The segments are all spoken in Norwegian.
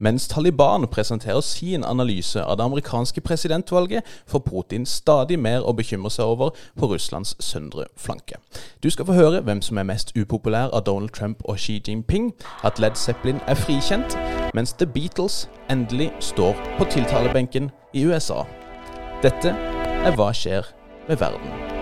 Mens Taliban presenterer sin analyse av det amerikanske presidentvalget, får Putin stadig mer å bekymre seg over på Russlands søndre flanke. Du skal få høre hvem som er mest upopulær av Donald Trump og Xi Jinping, at Led Zeppelin er frikjent, mens The Beatles endelig står på tiltalebenken i USA. Dette er Hva skjer med verden?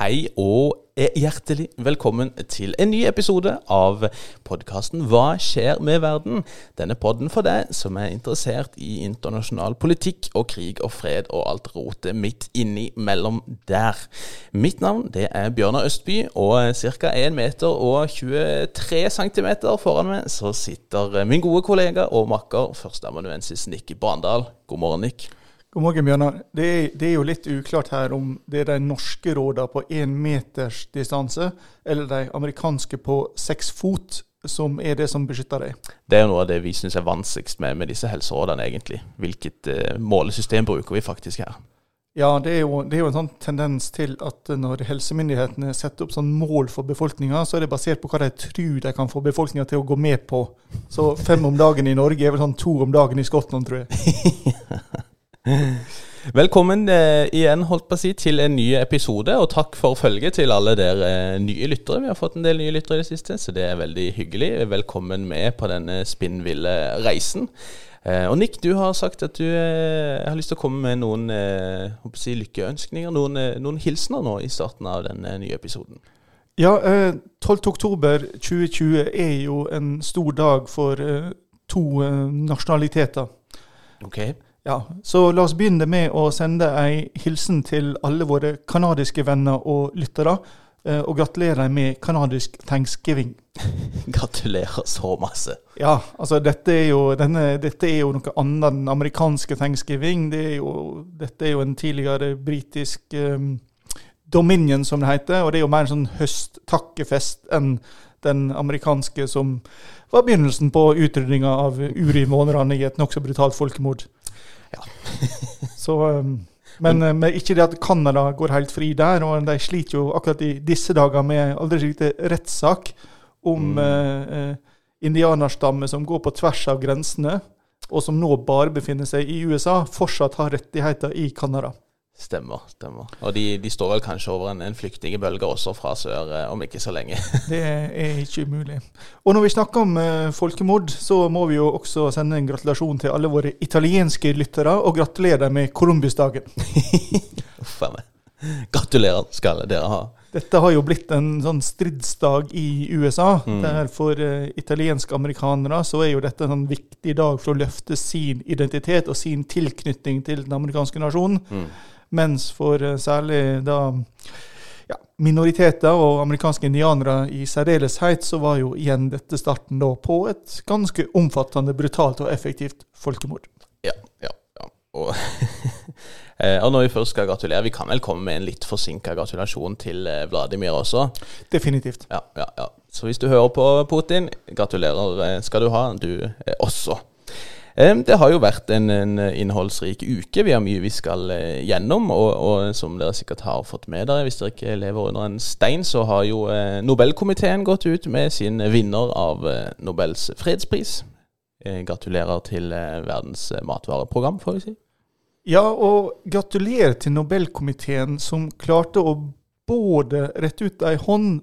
Hei og hjertelig velkommen til en ny episode av podkasten Hva skjer med verden? Denne podden for deg som er interessert i internasjonal politikk og krig og fred og alt rotet midt inni mellom der. Mitt navn det er Bjørnar Østby, og ca. 1 meter og 23 cm foran meg så sitter min gode kollega og makker førsteamanuensis Nikki Brandal. God morgen, Nick. God morgen, Bjørnar. Det er, det er, jo litt uklart her om det er de norske rådene på én meters distanse, eller de amerikanske på seks fot, som er det som beskytter deg. Det er jo noe av det vi syns er vanskeligst med, med disse helserådene, egentlig. Hvilket eh, målesystem bruker vi faktisk her? Ja, det er, jo, det er, jo, en sånn tendens til at når helsemyndighetene setter opp sånn mål for befolkninga, så er det basert på hva de tror de kan få befolkninga til å gå med på. Så fem om dagen i Norge er vel sånn to om dagen i Skottland, tror jeg. Velkommen eh, igjen holdt på å si, til en ny episode, og takk for følget til alle dere eh, nye lyttere. Vi har fått en del nye lyttere i det siste, så det er veldig hyggelig. Velkommen med på denne spinnville reisen. Eh, og Nick, du har sagt at du eh, har lyst til å komme med noen eh, si, lykkeønskninger, noen, eh, noen, hilsener nå i starten av denne nye episoden. Ja, 12.10.2020 er jo en stor dag for to nasjonaliteter. Okay. Ja, Så la oss begynne med å sende ei hilsen til alle våre canadiske venner og lyttere. Eh, og gratulerer med canadisk thanksgiving. Gratulerer så masse. Ja, altså dette er jo, denne, dette er jo noe annet enn amerikanske thanksgiving. Det er jo, dette er jo en tidligere britisk um, dominion, som det heter. Og det er jo mer en sånn høsttakkefest enn den amerikanske som var begynnelsen på utrydninga av uri-månerne i et nokså brutalt folkemord. Så, um, men, uh, men, ikke det at Canada går helt fri der. og De sliter jo akkurat i disse dager med aldri lite rettssak om mm. uh, indianerstammer indianerstamme som går på tvers av grensene, og som nå bare befinner seg i USA, fortsatt har rettigheter i Canada. Stemmer. stemmer. Og de, de, står vel kanskje over en, en flyktningbølge også fra sør eh, om ikke så lenge. det er ikke umulig. Og når vi snakker om eh, folkemord, så må vi jo også sende en gratulasjon til alle våre italienske lyttere, og gratulere dem med Columbusdagen. Uff a meg. Gratulerer skal dere ha. Dette har jo blitt en sånn stridsdag i USA. Mm. Der for uh, italienske amerikanere så er jo dette en sånn viktig dag for å løfte sin identitet og sin tilknytning til den amerikanske nasjonen. Mm. Mens for eh, særlig da ja, minoriteter og amerikanske indianere i særdeleshet, så var jo igjen dette starten da på et ganske omfattende, brutalt og effektivt folkemord. Ja, ja, ja. Og, eh, og når vi først skal gratulere, vi kan vel komme med en litt forsinka gratulasjon til eh, Vladimir også? Definitivt. Ja, ja, ja. Så hvis du hører på Putin, gratulerer skal du ha, du også. Det har jo vært en, en, innholdsrik uke. Vi har mye vi skal eh, gjennom. Og, og, som dere sikkert har fått med dere, hvis dere ikke lever under en stein, så har jo eh, Nobelkomiteen gått ut med sin vinner av eh, Nobels fredspris. Gratulerer til Verdens matvareprogram, får vi si. Ja, og gratulerer til Nobelkomiteen som klarte å både rette ut ei hånd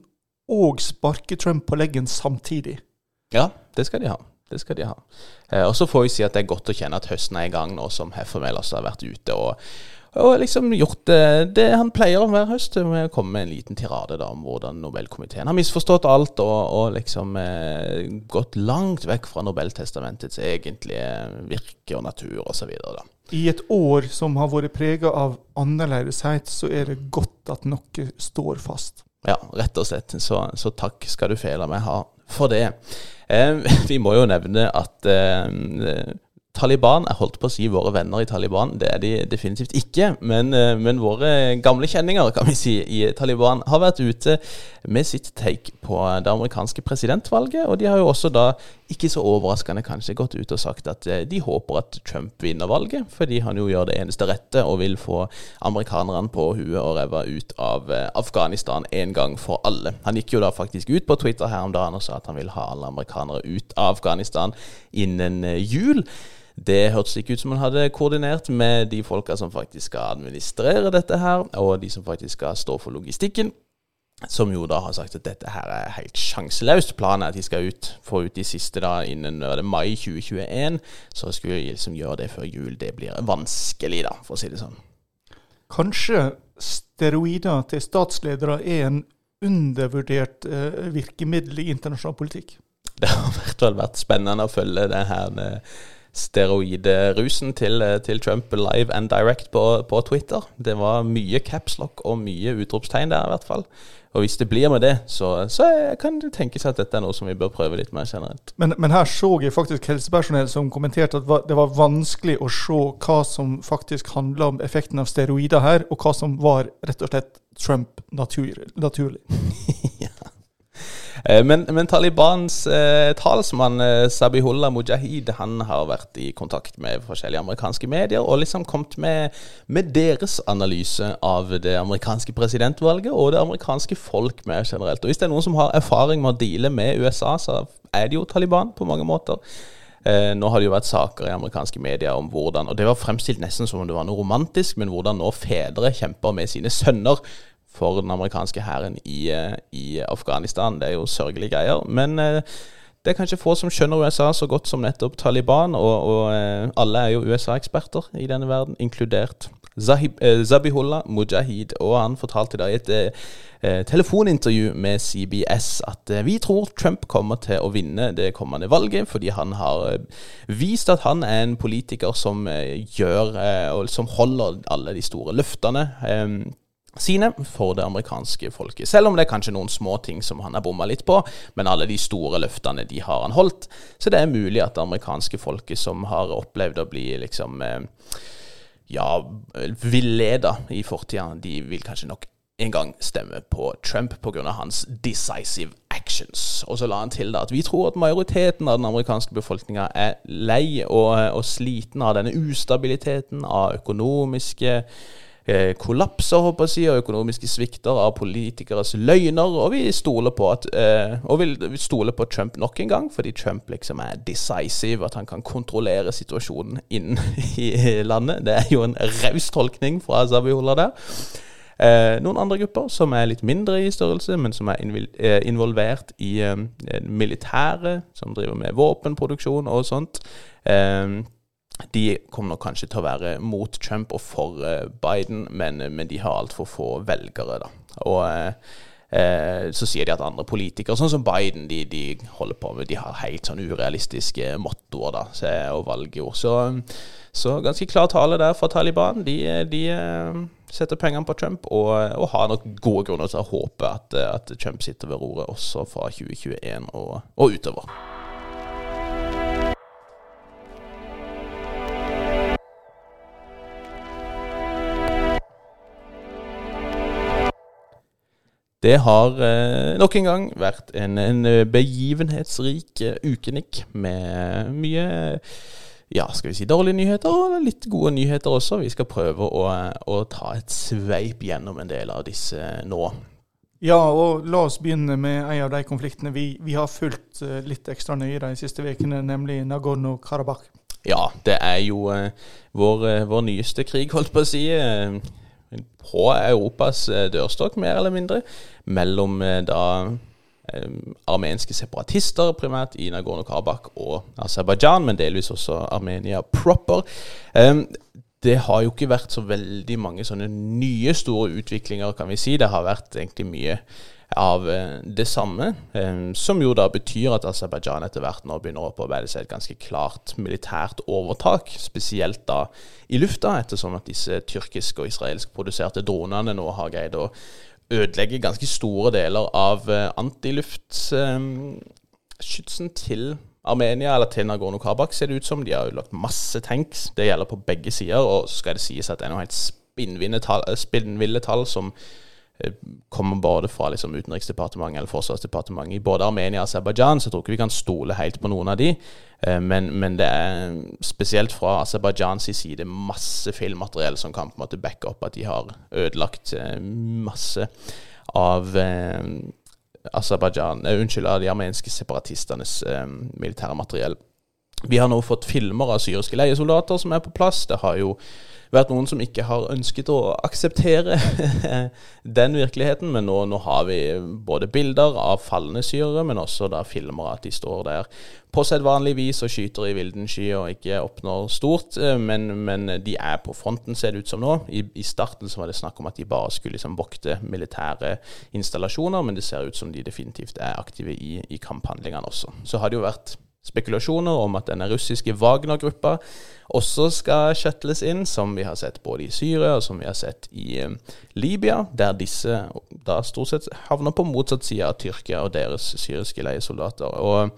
og sparke Trump på leggen samtidig. Ja, det skal de ha. Det skal de ha. Eh, og så får vi si at det er godt å kjenne at høsten er i gang nå som Heffermel også har vært ute og, og liksom gjort det, det, han pleier om hver høst, med å komme med en liten tirade da, om hvordan Nobelkomiteen har misforstått alt og, og liksom eh, gått langt vekk fra Nobeltestamentets egentlige virke og natur osv. I et år som har vært prega av annerledeshet, så er det godt at noe står fast. Ja, rett og slett. Så, så takk skal du fele meg ha for det. Vi må jo nevne at Taliban Jeg holdt på å si våre venner i Taliban. Det er de definitivt ikke. Men, eh, men, våre gamle kjenninger kan vi si, i Taliban har vært ute med sitt take på det amerikanske presidentvalget. Og de har jo også da, ikke så overraskende kanskje, gått ut og sagt at eh, de håper at Trump vinner valget. Fordi han jo gjør det eneste rette og vil få amerikanerne på huet og ræva ut av eh, Afghanistan en gang for alle. Han gikk jo da faktisk ut på Twitter her om dagen og sa at han vil ha alle amerikanere ut av Afghanistan innen jul. Det hørtes ikke ut som han hadde koordinert med de folka som faktisk skal administrere dette her, og de som faktisk skal stå for logistikken. Som jo da har sagt at dette her er helt sjanseløst. Planen er at de skal ut, få ut de siste da innen mai 2021. Så skulle de liksom gjøre det før jul. Det blir vanskelig, da, for å si det sånn. Kanskje steroider til statsledere er en undervurdert eh, virkemiddel i internasjonal politikk? Det har i hvert fall vært spennende å følge det her steroidrusen til, eh, til, Trump live and direct på, på, Twitter. Det var mye capslock og mye utropstegn der, i hvert fall. Og hvis det blir med det, så, så kan det tenkes at dette er noe som vi bør prøve litt mer generelt. Men, men her så jeg faktisk helsepersonell som kommenterte at det var vanskelig å se hva som faktisk handla om effekten av steroider her, og hva som var rett og slett Trump natur, naturlig. Eh, men, men, Talibans eh, talsmann eh, Sabihullah Mujahid han har vært i kontakt med forskjellige amerikanske medier og liksom kommet med, med, deres analyse av det amerikanske presidentvalget og det amerikanske folk mer generelt. Og Hvis det er noen som har erfaring med å deale med USA, så er det jo Taliban på mange måter. Eh, nå har det jo vært saker i amerikanske medier om hvordan Og det var fremstilt nesten som om det var noe romantisk, men hvordan nå fedre kjemper med sine sønner for den amerikanske hæren i, eh, i, Afghanistan. Det er jo sørgelige greier. Men eh, det er kanskje få som skjønner USA så godt som nettopp Taliban, og, og eh, alle er jo USA-eksperter i denne verden, inkludert Zahib, eh, Zabihullah Mujahid. Og han fortalte da i et eh, telefonintervju med CBS at eh, vi tror Trump kommer til å vinne det kommende valget, fordi han har vist at han er en politiker som gjør, og som holder alle de store løftene sine for det amerikanske folket. Selv om det er kanskje noen små ting som han har bomma litt på, men alle de store løftene de har han holdt. Så det er mulig at det amerikanske folket som har opplevd å bli liksom eh, ja, villeda i fortida, de vil kanskje nok en gang stemme på Trump pga. hans decisive actions. Og så la han til da at vi tror at majoriteten av den amerikanske befolkninga er lei og, og sliten av denne ustabiliteten, av økonomiske Eh, kollapser håper jeg, og økonomiske svikter av politikeres løgner. Og vi stoler på at, eh, og vil stole på Trump nok en gang, fordi Trump liksom er decisive, at han kan kontrollere situasjonen inn i landet. Det er jo en raus tolkning fra Zabiola der. Eh, noen andre grupper som er litt mindre i størrelse, men som er eh, involvert i eh, militæret, som driver med våpenproduksjon og sånt. Eh, de kommer nok kanskje til å være mot Trump og for eh, Biden, men, men de har altfor få velgere, da. Og eh, eh, så sier de at andre politikere, sånn som Biden, de, de, holder på med De har helt sånn urealistiske mottoer da, og valgord. Så, så, ganske klar tale der fra Taliban. De, de setter pengene på Trump, og, og, har nok gode grunner til å håpe at, at Trump sitter ved roret også fra 2021 og, og utover. Det har eh, nok en gang vært en, en begivenhetsrik uh, ukenikk med mye ja, skal vi si dårlige nyheter og litt gode nyheter også. Vi skal prøve å, å ta et sveip gjennom en del av disse nå. Ja, og la oss begynne med en av de konfliktene vi, vi har fulgt litt ekstra nøye de siste ukene, nemlig Nagorno-Karabakh. Ja, det er jo eh, vår, vår, nyeste krig, holdt på å si på Europas eh, dørstokk, mer eller mindre, mellom eh, da eh, armenske separatister, primært i Nagorno-Karabakh og Aserbajdsjan, men delvis også Armenia proper. Det har jo ikke vært så veldig mange sånne nye store utviklinger, kan vi si. Det har vært egentlig mye av eh, det samme. Eh, som jo da betyr at Aserbajdsjan etter hvert nå begynner å opparbeide seg et ganske klart militært overtak. Spesielt da i lufta, ettersom at disse tyrkiske og israelsk produserte dronene nå har greid å ødelegge ganske store deler av eh, antiluftskytsen til Armenia, eller til Nagorno-Karabakh, ser det ut som. De har jo lagt masse tanks. Det gjelder på begge sider. Og så skal det sies at det er noe helt spinnville tall, som kommer både fra liksom, Utenriksdepartementet eller Forsvarsdepartementet. I både Armenia og Aserbajdsjan så jeg tror ikke vi kan stole helt på noen av de. Eh, men, men det er spesielt fra Aserbajdsjans side masse filmmateriell som kan på en måte backe opp at de har ødelagt eh, masse av Aserbajdsjan Unnskyld, av de armenske separatistenes militære materiell. Vi har nå fått filmer av syriske leiesoldater som er på plass. Det har jo vært noen som ikke har ønsket å akseptere den virkeligheten, men nå, nå, har vi både bilder av falne syrere, men også da filmer at de står der på sedvanlig vis og skyter i vilden sky og ikke oppnår stort. Eh, men, men, de er på fronten, ser det ut som nå. I, i starten så var det snakk om at de bare skulle liksom vokte militære installasjoner, men det ser ut som de definitivt er aktive i, i kamphandlingene også. Så har det jo vært spekulasjoner om at denne russiske Wagner-gruppa også skal shuttles inn, som vi har sett både i Syria og som vi har sett i um, Libya, der disse da stort sett havner på motsatt side av Tyrkia og deres syriske leiesoldater. Og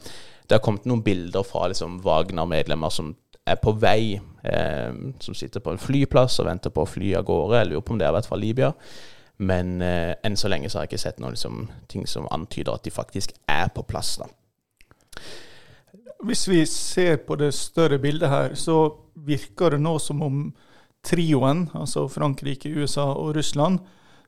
det har kommet noen bilder fra liksom, Wagner-medlemmer som er på vei, eh, som sitter på en flyplass og venter på å fly av gårde. Jeg lurer på om det har vært fra Libya. Men eh, enn så lenge så har jeg ikke sett noen liksom, ting som antyder at de faktisk er på plass. da. Hvis vi ser på det større bildet her, så virker det nå som om trioen, altså Frankrike, USA og Russland,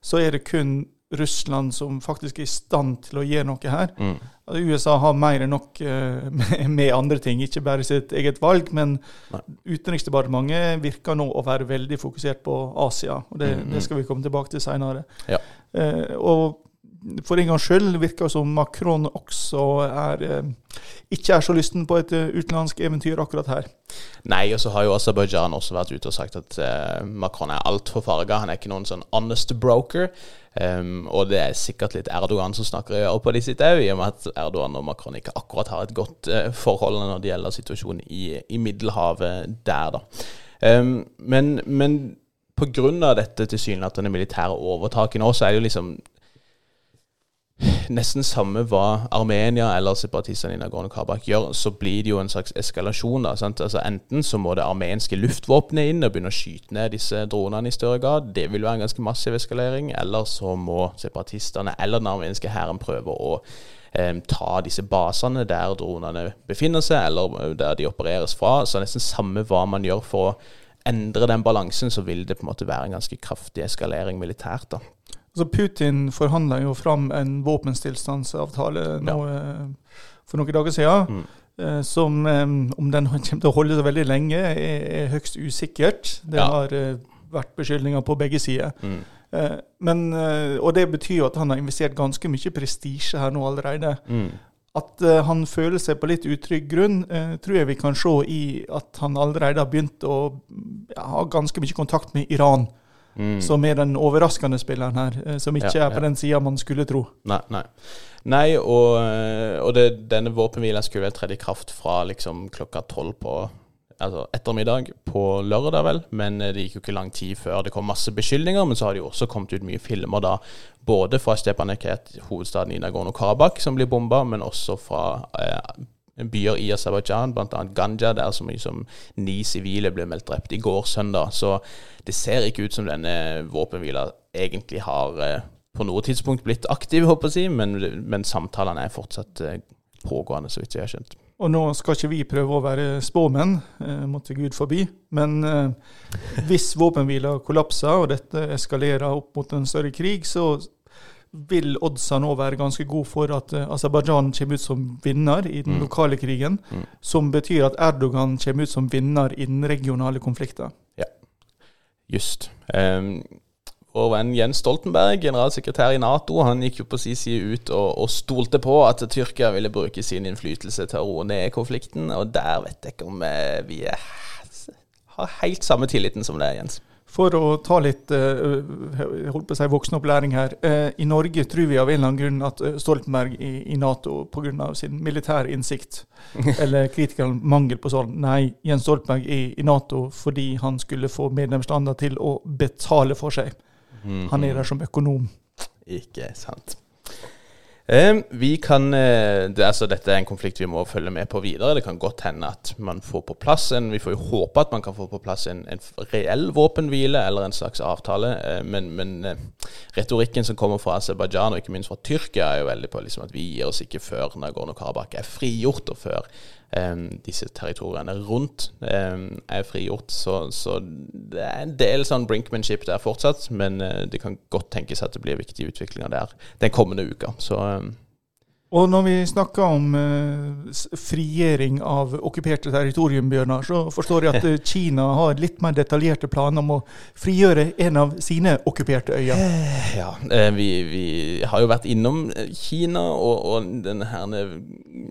så er det kun Russland som faktisk er i stand til å gjøre noe her. Mm. Altså, USA har mer enn nok uh, med, andre ting, ikke bare sitt eget valg. Men Nei. Utenriksdepartementet virker nå å være veldig fokusert på Asia. og Det, mm, mm. det skal vi komme tilbake til seinere. Ja. Og for en gangs skyld virker det som Macron også er, eh, ikke er så lysten på et eh, utenlandsk eventyr akkurat her. Nei, og så har jo Aserbajdsjan også vært ute og sagt at uh, Macron er altfor farga. Han er ikke noen sånn honest broker. Um, og det er sikkert litt Erdogan som snakker i øret på de sitt òg, i og med at Erdogan og Macron ikke akkurat har et godt forhold når det gjelder situasjonen i, i Middelhavet der, da. Um, men, men pga. dette tilsynelatende militære overtaket nå, så er det jo liksom nesten samme hva Armenia eller separatistene i Nagorno-Karabakh gjør, så blir det jo en slags eskalasjon. da, sant? altså Enten så må det armenske luftvåpenet inn og begynne å skyte ned disse dronene i større grad. Det vil være en ganske massiv eskalering. Eller så må separatistene eller den armenske hæren prøve å eh, ta disse basene der dronene befinner seg, eller der de opereres fra. Så nesten samme hva man gjør for å endre den balansen, så vil det på en måte være en ganske kraftig eskalering militært. da. Altså Putin forhandla jo fram en våpenstillstandsavtale nå, ja. Eh, for noen dager siden. Mm. Eh, som, eh, om den kommer til å holde så veldig lenge, er, er høyst usikkert. Det ja. har vært beskyldninger på begge sider. Mm. Men, og det betyr jo at han har investert ganske mye prestisje her nå allerede. Mm. At han føler seg på litt utrygg grunn, tror jeg vi kan se i at han allerede har begynt å ha ganske mye kontakt med Iran. Mm. Som er den overraskende spilleren her, eh, som ikke ja, er på den sida man skulle tro. Nei, nei. nei og, eh, og det, denne våpenhvilen skulle vel tredd i kraft fra liksom klokka tolv på altså ettermiddag på lørdag, vel. Men eh, det gikk jo ikke lang tid før det kom masse beskyldninger. Men så har det jo også kommet ut mye filmer da, både fra Stepanakert, hovedstaden i Nagorno-Karabakh, som blir bomba, men også fra eh, byer i Aserbajdsjan, bl.a. Ganja, der så mye som ni sivile ble meldt drept i går søndag. Så det ser ikke ut som denne våpenhvila egentlig har eh, på noe tidspunkt blitt aktiv, håper jeg men, men samtalene er fortsatt eh, pågående, så vidt jeg har skjønt. Og nå skal ikke vi prøve å være spåmenn, eh, måtte Gud forby, Men hvis våpenhvila kollapser og dette eskalerer opp mot en større krig, så vil oddsa nå være ganske god for at uh, Aserbajdsjan kommer ut som vinner i den mm. lokale krigen. Mm. Som betyr at Erdogan kommer ut som vinner i den regionale konflikten. Ja, just. Um, vår venn Jens Stoltenberg, generalsekretær i Nato, han gikk jo på sin side ut og, og, stolte på at Tyrkia ville bruke sin innflytelse til å roe ned konflikten. Og der vet jeg ikke om eh, vi er, har helt samme tilliten som det, Jens. For å ta litt eh, holdt på å si voksenopplæring her. Eh, I Norge tror vi av en eller annen grunn at eh, Stoltenberg i, i Nato pga. sin militære innsikt, eller kritikernes mangel på sånn, nei, Jens Stoltenberg er i Nato fordi han skulle få medlemslandene til å betale for seg. Han er der som økonom. Ikke sant. Eh, vi kan, eh, altså, dette er en konflikt vi må følge med på videre. Det kan godt hende at man får på plass en Vi får jo håpe at man kan få på plass en, en reell våpenhvile eller en slags avtale. Eh, men, men eh, retorikken som kommer fra Aserbajdsjan og ikke minst fra Tyrkia, er jo veldig på liksom, at vi gir oss ikke før Nagorno-Karabakh er frigjort, og før disse territoriene rundt er frigjort. Så, så, det er en del sånn brinkmanship der fortsatt, men det kan godt tenkes at det blir viktige utviklinger der den kommende uka. Så og når vi snakker om uh, frigjøring av okkuperte territorium, Bjørnar, så forstår jeg at uh, Kina har litt mer detaljerte planer om å frigjøre en av sine okkuperte øyer. Ja, uh, vi, vi, har jo vært innom Kina og, og denne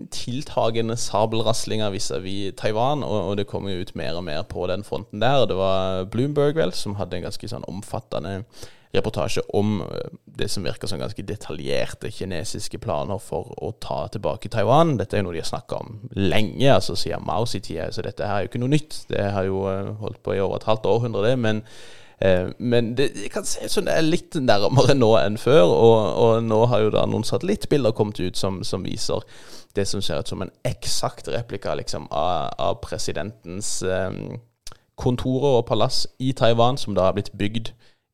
tiltagende sabelraslinga vis-à-vis Taiwan, og, og, det kommer jo ut mer og mer på den fronten der. Det var Bloomberg vel som hadde en ganske sånn omfattende reportasje om eh, det som virker som ganske detaljerte kinesiske planer for å ta tilbake Taiwan. Dette er jo noe de har snakka om lenge, altså siden Maos i tida, så dette her er jo ikke noe nytt. Det har jo eh, holdt på i over et halvt århundre, det. men eh, men det, kan se ut som det er litt nærmere nå enn før. Og, og nå har jo da noen satellittbilder kommet ut som, som, viser det som ser ut som en eksakt replika liksom, av, av, presidentens eh, kontorer og palass i Taiwan, som da har blitt bygd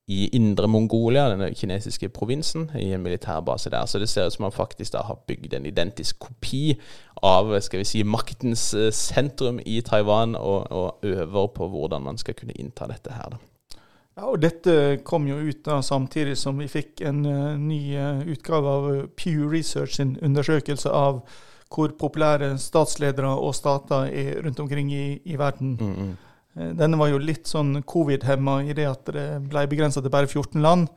i Indre Mongolia, denne kinesiske provinsen, i en militærbase der. Så det ser ut som man faktisk da har bygd en identisk kopi av skal vi si, maktens eh, sentrum i Taiwan, og, og øver på hvordan man skal kunne innta dette her. da. Ja, og Dette kom jo ut da samtidig som vi fikk en uh, ny uh, utgave av Pew Research sin undersøkelse av hvor populære statsledere og stater er rundt omkring i, i verden. Mm -hmm. Eh, denne var jo litt sånn covid-hemma i det at det ble begrensa til bare 14 land.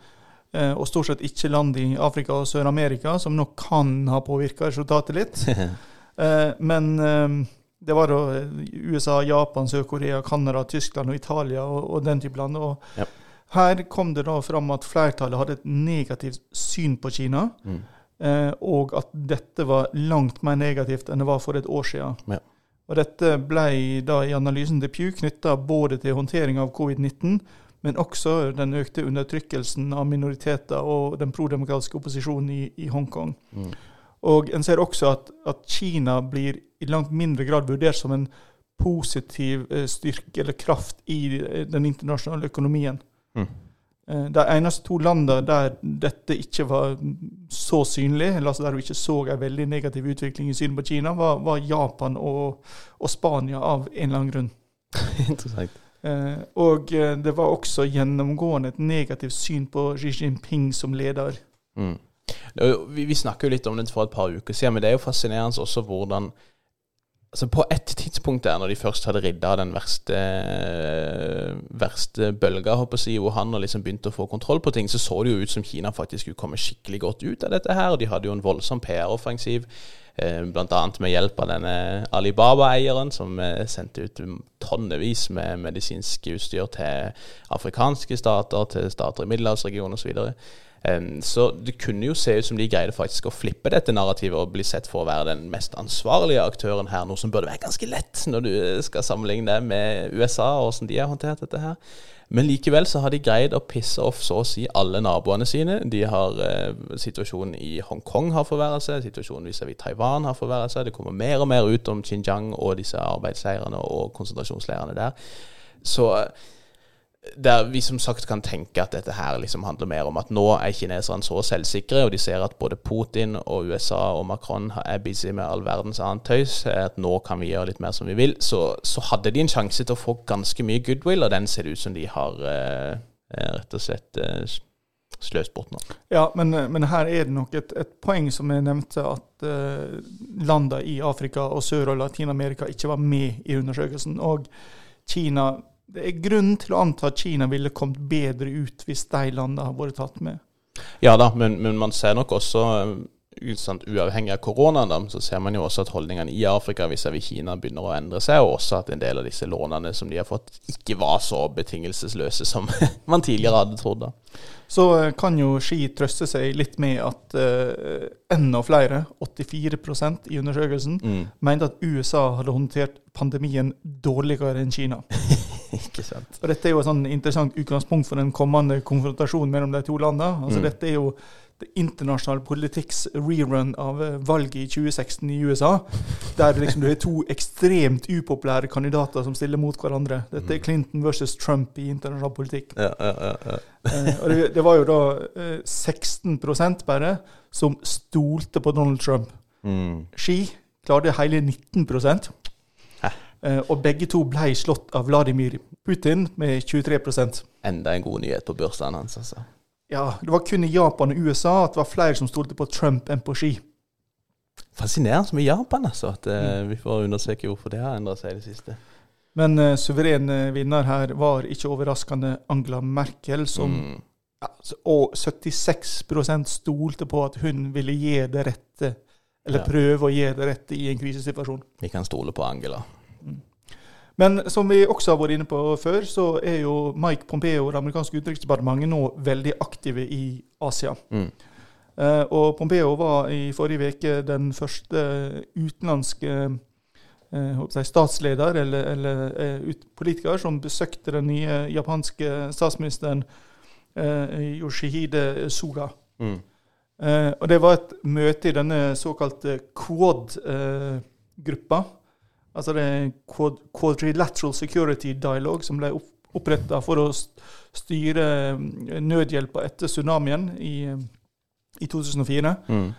Eh, og stort sett ikke land i Afrika og Sør-Amerika, som nok kan ha påvirka resultatet litt. Eh, men det var USA, Japan, Sør-Korea, Canada, Tyskland og Italia og, og den type land. Og ja. her kom det da fram at flertallet hadde et negativt syn på Kina. Mm. og at dette var langt mer negativt enn det var for et år siden. Ja. Og Dette ble da i analysen til Pew knytta både til håndtering av covid-19, men også den økte undertrykkelsen av minoriteter og den prodemokratiske opposisjonen i, i Hongkong. Mm. Og En ser også at, at, Kina blir i langt mindre grad vurdert som en positiv eh, styrke eller kraft i eh, den internasjonale økonomien. Mm. Eh, de eneste to landene der dette ikke var så synlig, eller altså der du ikke så en veldig negativ utvikling i synet på Kina, var, var Japan og, og, Spania av en eller annen grunn. Interessant. Eh, og eh, det var også gjennomgående et negativt syn på Xi Jinping som leder. Mm. Vi, vi snakket jo litt om det for et par uker siden, men det er jo fascinerende også hvordan altså På et tidspunkt der, når de først hadde ridda den verste, verste bølga, håper jeg, i Wuhan og liksom begynte å få kontroll på ting, så så det jo ut som Kina faktisk skulle komme skikkelig godt ut av dette her. og De hadde jo en voldsom PR-offensiv, eh, bl.a. med hjelp av denne Alibaba-eieren, som eh, sendte ut tonnevis med medisinsk utstyr til afrikanske stater, til stater i middelhavsregionen osv. Så det kunne jo se ut som de greide faktisk å flippe dette narrativet og bli sett for å være den mest ansvarlige aktøren her, noe som burde være ganske lett når du skal sammenligne det med USA og hvordan de har håndtert dette her. Men likevel så har de greid å pisse off så å si alle naboene sine. De har eh, Situasjonen i Hongkong har forverret seg, situasjonen vis-à-vis Taiwan har forverret seg. Det kommer mer og mer ut om Xinjiang og disse arbeidsleirene og konsentrasjonsleirene der. Så der vi som sagt kan tenke at dette her liksom handler mer om at nå er kineserne så selvsikre, og de ser at både Putin og USA og Macron er busy med all verdens annet tøys, at nå kan vi gjøre litt mer som vi vil, så, så hadde de en sjanse til å få ganske mye goodwill, og den ser det ut som de har eh, eh rett og slett eh, sløst bort nå. Ja, men, men, her er det nok et, et poeng som jeg nevnte, at eh, landene i Afrika og Sør- og Latin-Amerika ikke var med i undersøkelsen. og Kina det er grunn til å anta at Kina ville kommet bedre ut hvis de landene har vært tatt med. Ja da, men, men man ser nok også sant, uavhengig av koronaen, da, så ser man jo også at holdningene i Afrika vis-à-vis Kina begynner å endre seg, og også at en del av disse lånene som de har fått, ikke var så betingelsesløse som man tidligere hadde trodd. da. Så eh, kan jo Ski trøste seg litt med at uh, enda flere, 84% i undersøkelsen, mm. mente at USA hadde håndtert pandemien dårligere enn Kina. Ikke sant. Og Dette er jo et sånn interessant utgangspunkt for den kommende konfrontasjonen mellom de to landene. Altså Mm. Dette er jo det internasjonale politikks rerun av eh, valget i 2016 i USA. Der liksom du har to ekstremt upopulære kandidater som stiller mot hverandre. Dette er Clinton versus Trump i internasjonal politikk. Ja, ja, ja. Eh, og det, det var jo da eh, 16% bare som stolte på Donald Trump. Mm. Ski klarte hele 19 Hæ? eh, Og begge to ble slått av Vladimir Putin med 23% Enda en god nyhet på børsene hans, altså. Ja, Det var kun i Japan og USA at det var flere som stolte på Trump enn på ski. Fascinerende med Japan, altså. At mm. vi får undersøke hvorfor det har endra seg i det siste. Men uh, suveren eh, vinner her var ikke overraskende Angela Merkel, som Mm. ja, Og 76% stolte på at hun ville gi det rette, eller Ja. prøve å gi det rette i en krisesituasjon. Vi kan stole på Angela. Men som vi også har vært inne på før, så er jo Mike Pompeo og det amerikanske utenriksdepartementet nå veldig aktive i Asia. Mm. Uh, og Pompeo var i forrige uke den første utenlandske uh, statsleder eller, eller uh, politiker som besøkte den nye japanske statsministeren Yoshihide Suga. Mm. Og det var et møte i denne såkalte Quad-gruppa. Altså det er Quad, Quadrilateral Security Dialogue, som ble opp, oppretta for å styre eh, nødhjelpa etter tsunamien i, i 2004. Mm.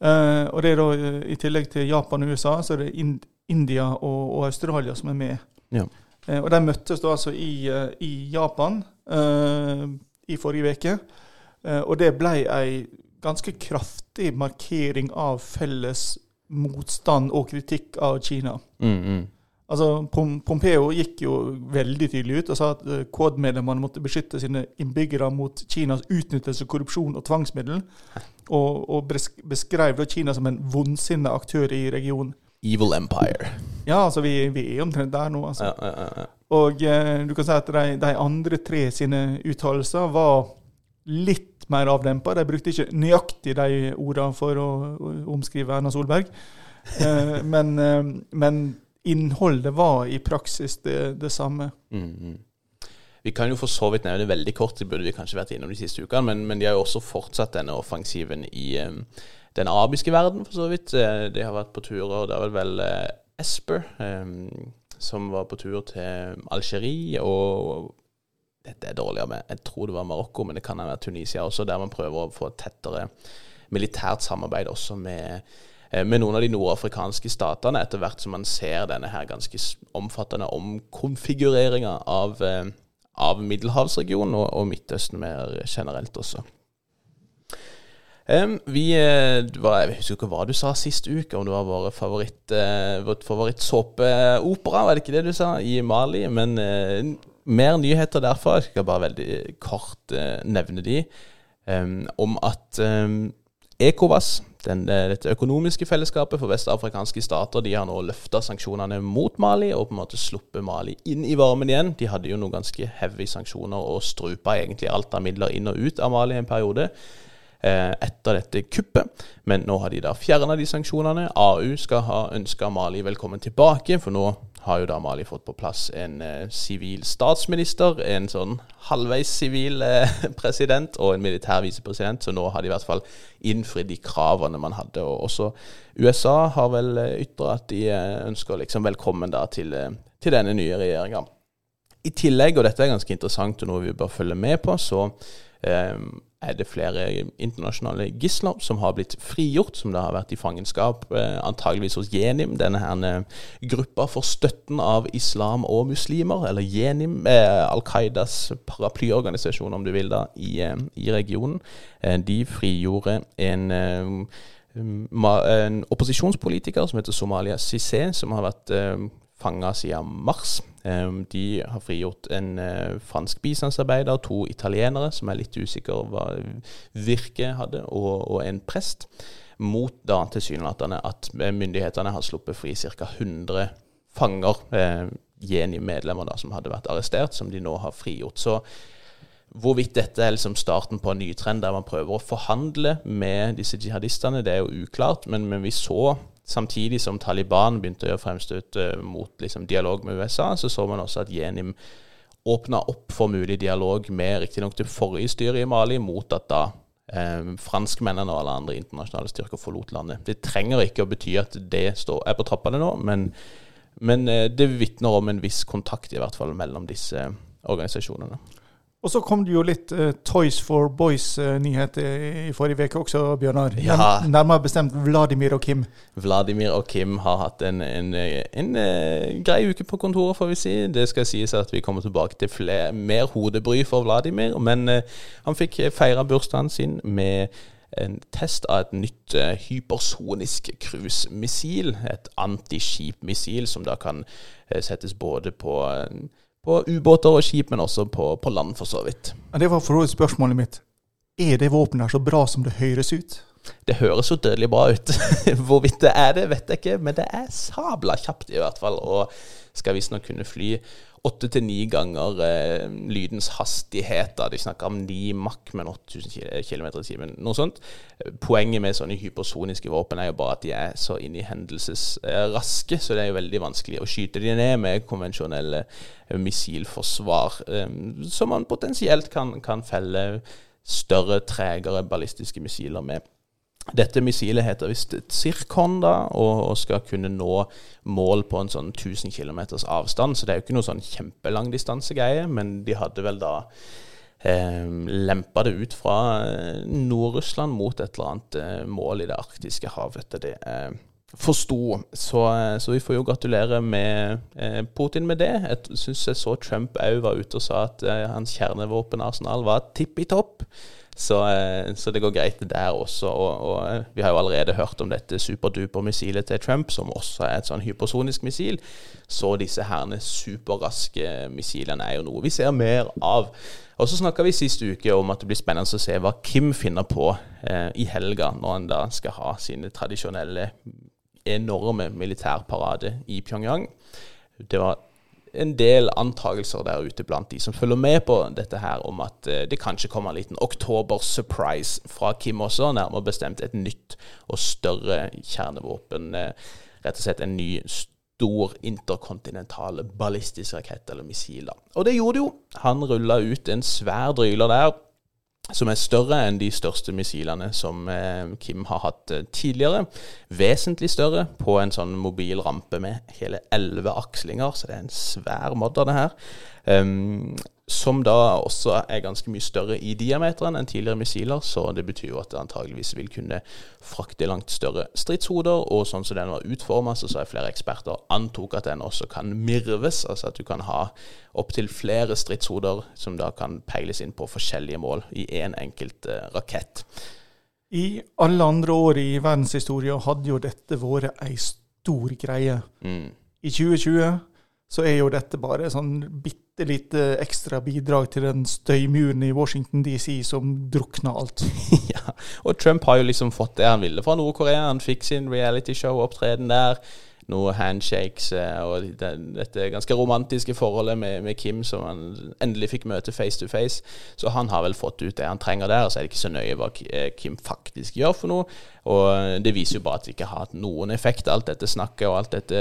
Uh, og det er da eh, i tillegg til Japan og USA, så er det Ind India og, og Australia som er med. Ja. Uh, og de møttes da altså i, uh, i Japan i forrige uke. Og det ble ei ganske kraftig markering av felles motstand og kritikk av Kina. Mm, mm. Altså, Pompeo gikk jo veldig tydelig ut og sa at eh, Quad-medlemmene måtte beskytte sine innbyggere mot Kinas utnyttelse, korrupsjon og tvangsmiddel, og, og beskrev da Kina som en vondsinnet aktør i regionen. Evil Empire. Ja, altså, vi, vi er omtrent der nå, altså. Ja, ja, ja. Og eh, du kan si at de, de andre tre sine uttalelser var litt mer avdempa. De brukte ikke nøyaktig de ordene for å, omskrive Erna Solberg. Eh, men, eh, men innholdet var i praksis det, det samme. Mm, -hmm. Vi kan jo for så vidt nevne veldig kort, det burde vi kanskje vært innom de siste ukene, men, men de har jo også fortsatt denne offensiven i um, den arabiske verden, for så vidt. Eh, De har vært på turer, det er vel vel eh, Esper um, som var på tur til Algerie, og dette er dårligere med, jeg tror det var Marokko, men det kan være Tunisia også, der man prøver å få tettere militært samarbeid også med eh, med noen av de nordafrikanske statene, etter hvert som man ser denne her ganske omfattende omkonfigureringa av, eh, av Middelhavsregionen og, og Midtøsten mer generelt også. Um, vi, eh, var, jeg husker ikke hva du sa sist uke, om det var vår favoritt, uh, vårt favorittsåpeopera, var det ikke det du sa, i Mali? Men eh, mer nyheter derfra. Jeg skal bare veldig kort eh, nevne de. Um, om at um, ECOWAS, den, dette økonomiske fellesskapet for vestafrikanske stater, de har nå løfta sanksjonene mot Mali og på en måte sluppet Mali inn i varmen igjen. De hadde jo noen ganske heavy sanksjoner og strupa egentlig alt av midler inn og ut av Mali en periode etter dette kuppet. Men nå har de da fjerna de sanksjonene. AU skal ha ønska Mali velkommen tilbake, for nå har jo da Mali fått på plass en eh, sivil statsminister, en sånn halvveis sivil eh, president og en militær visepresident, så nå har de i hvert fall innfridd de kravene man hadde. Og også USA har vel eh, ytra at de eh, ønsker liksom velkommen da til, eh, til denne nye regjeringa. I tillegg, og dette er ganske interessant og noe vi bør følge med på, så eh, er det flere internasjonale gisler som har blitt frigjort, som da har vært i fangenskap, eh, antageligvis hos Jenim, denne her eh, gruppa for støtten av islam og muslimer, eller Jenim, eh, Al Qaidas paraplyorganisasjon, om du vil, da, i, i regionen. De frigjorde en en opposisjonspolitiker som heter Somalia Cissé, som har vært fanga siden mars. Eh, De har frigjort en eh, fransk bistandsarbeider, to italienere som er litt usikre hva Virke hadde, og, og en prest. Mot da tilsynelatende at eh, myndighetene har sluppet fri ca. 100 fanger, eh, Jeni-medlemmer da, som hadde vært arrestert, som de nå har frigjort. Så Hvorvidt dette er liksom starten på en ny trend der man prøver å forhandle med disse jihadistene, det er jo uklart. Men, men vi så, samtidig som Taliban begynte å gjøre fremstøt eh, mot liksom, dialog med USA, så så man også at Jenim åpna opp for mulig dialog med riktignok det forrige styret i Mali, mot at da eh, franskmennene og alle andre internasjonale styrker forlot landet. Det trenger ikke å bety at det står, er på trappene nå, men, men eh, det vitner om en viss kontakt i hvert fall mellom disse organisasjonene. Og så kom det jo litt uh, Toys for Boys-nyheter uh, i forrige uke også, Bjørnar. Ja. Nærmere bestemt Vladimir og Kim. Vladimir og Kim har hatt en, en, en, uh, grei uke på kontoret, får vi si. Det skal sies at vi kommer tilbake til flere, mer hodebry for Vladimir. Men han fikk feira bursdagen sin med en test av et nytt hypersonisk cruisemissil. Et antiskipmissil som da kan settes både på på ubåter og skip, men også på, på land, for så vidt. Ja, det var for spørsmålet mitt. Er det våpenet så bra som det høres ut? Det høres jo dødelig bra ut. Hvorvidt det er det, vet jeg ikke, men det er sabla kjapt i hvert fall. Og skal visstnok kunne fly åtte til ni ganger eh, lydens hastighet. Da. De snakker om ni Mach, med 8000 km i timen, noe sånt. Poenget med sånne hypersoniske våpen er jo bare at de er så inn i hendelsesraske, så det er jo veldig vanskelig å skyte de ned med konvensjonelle eh, missilforsvar, eh, som man potensielt kan, kan felle større, tregere ballistiske missiler med. Dette missilet heter visst Zircon da, og, skal kunne nå mål på en sånn 1000 km avstand. Så det er jo ikke noe sånn kjempelang distansegreie, men de hadde vel da eh, lempa det ut fra eh, Nord-Russland mot et eller annet eh, mål i det arktiske havet, etter det eh, forsto. Så, eh, så, vi får jo gratulere med eh, Putin med det. Jeg syns jeg så Trump òg var ute og sa at hans kjernevåpenarsenal var tippi topp. Så, eh, så, det går greit der også. Og, og, eh, vi har jo allerede hørt om dette superduper-missilet til Trump, som også er et sånn hypersonisk missil. Så disse herne superraske missilene er jo noe vi ser mer av. Og så snakka vi sist uke om at det blir spennende å se hva Kim finner på eh, i helga, når han da skal ha sine tradisjonelle enorme militærparade i Pyongyang. Det var en del antakelser der ute blant de som følger med på dette her, om at eh, det kanskje kommer en liten oktober-surprise fra Kim også, nærmere bestemt et nytt og større kjernevåpen. Eh, rett og slett en ny stor interkontinental ballistisk rakett eller missil. Og det gjorde det jo. Han rulla ut en svær dryler der som er større enn de største missilene som eh, Kim har hatt eh, tidligere. Vesentlig større på en sånn mobil rampe med hele elleve akslinger, så det er en svær modder, det her. Um, som da også er ganske mye større i diameteren enn tidligere missiler. Så det betyr jo at det antageligvis vil kunne frakte langt større stridshoder. Og sånn som den var utforma, så sa flere eksperter antok at den også kan mirves. Altså at du kan ha opptil flere stridshoder som da kan peiles inn på forskjellige mål i én en enkelt uh, rakett. I alle andre år i verdenshistorien hadde jo dette vært ei stor greie. Mm. I 2020 så er jo dette bare sånn bitte lite ekstra bidrag til den støymuren i Washington DC som drukna alt. ja, og Trump har jo liksom fått det han ville fra Nord-Korea. Han fikk sin realityshow-opptreden der noen handshakes eh, og dette ganske romantiske forholdet med, med, Kim som han endelig fikk møte face to face. Så han har vel fått ut det han trenger der, og så er det ikke så nøye hva eh, Kim faktisk gjør for noe. Og det viser jo bare at det ikke har hatt noen effekt, alt dette snakket og alt dette,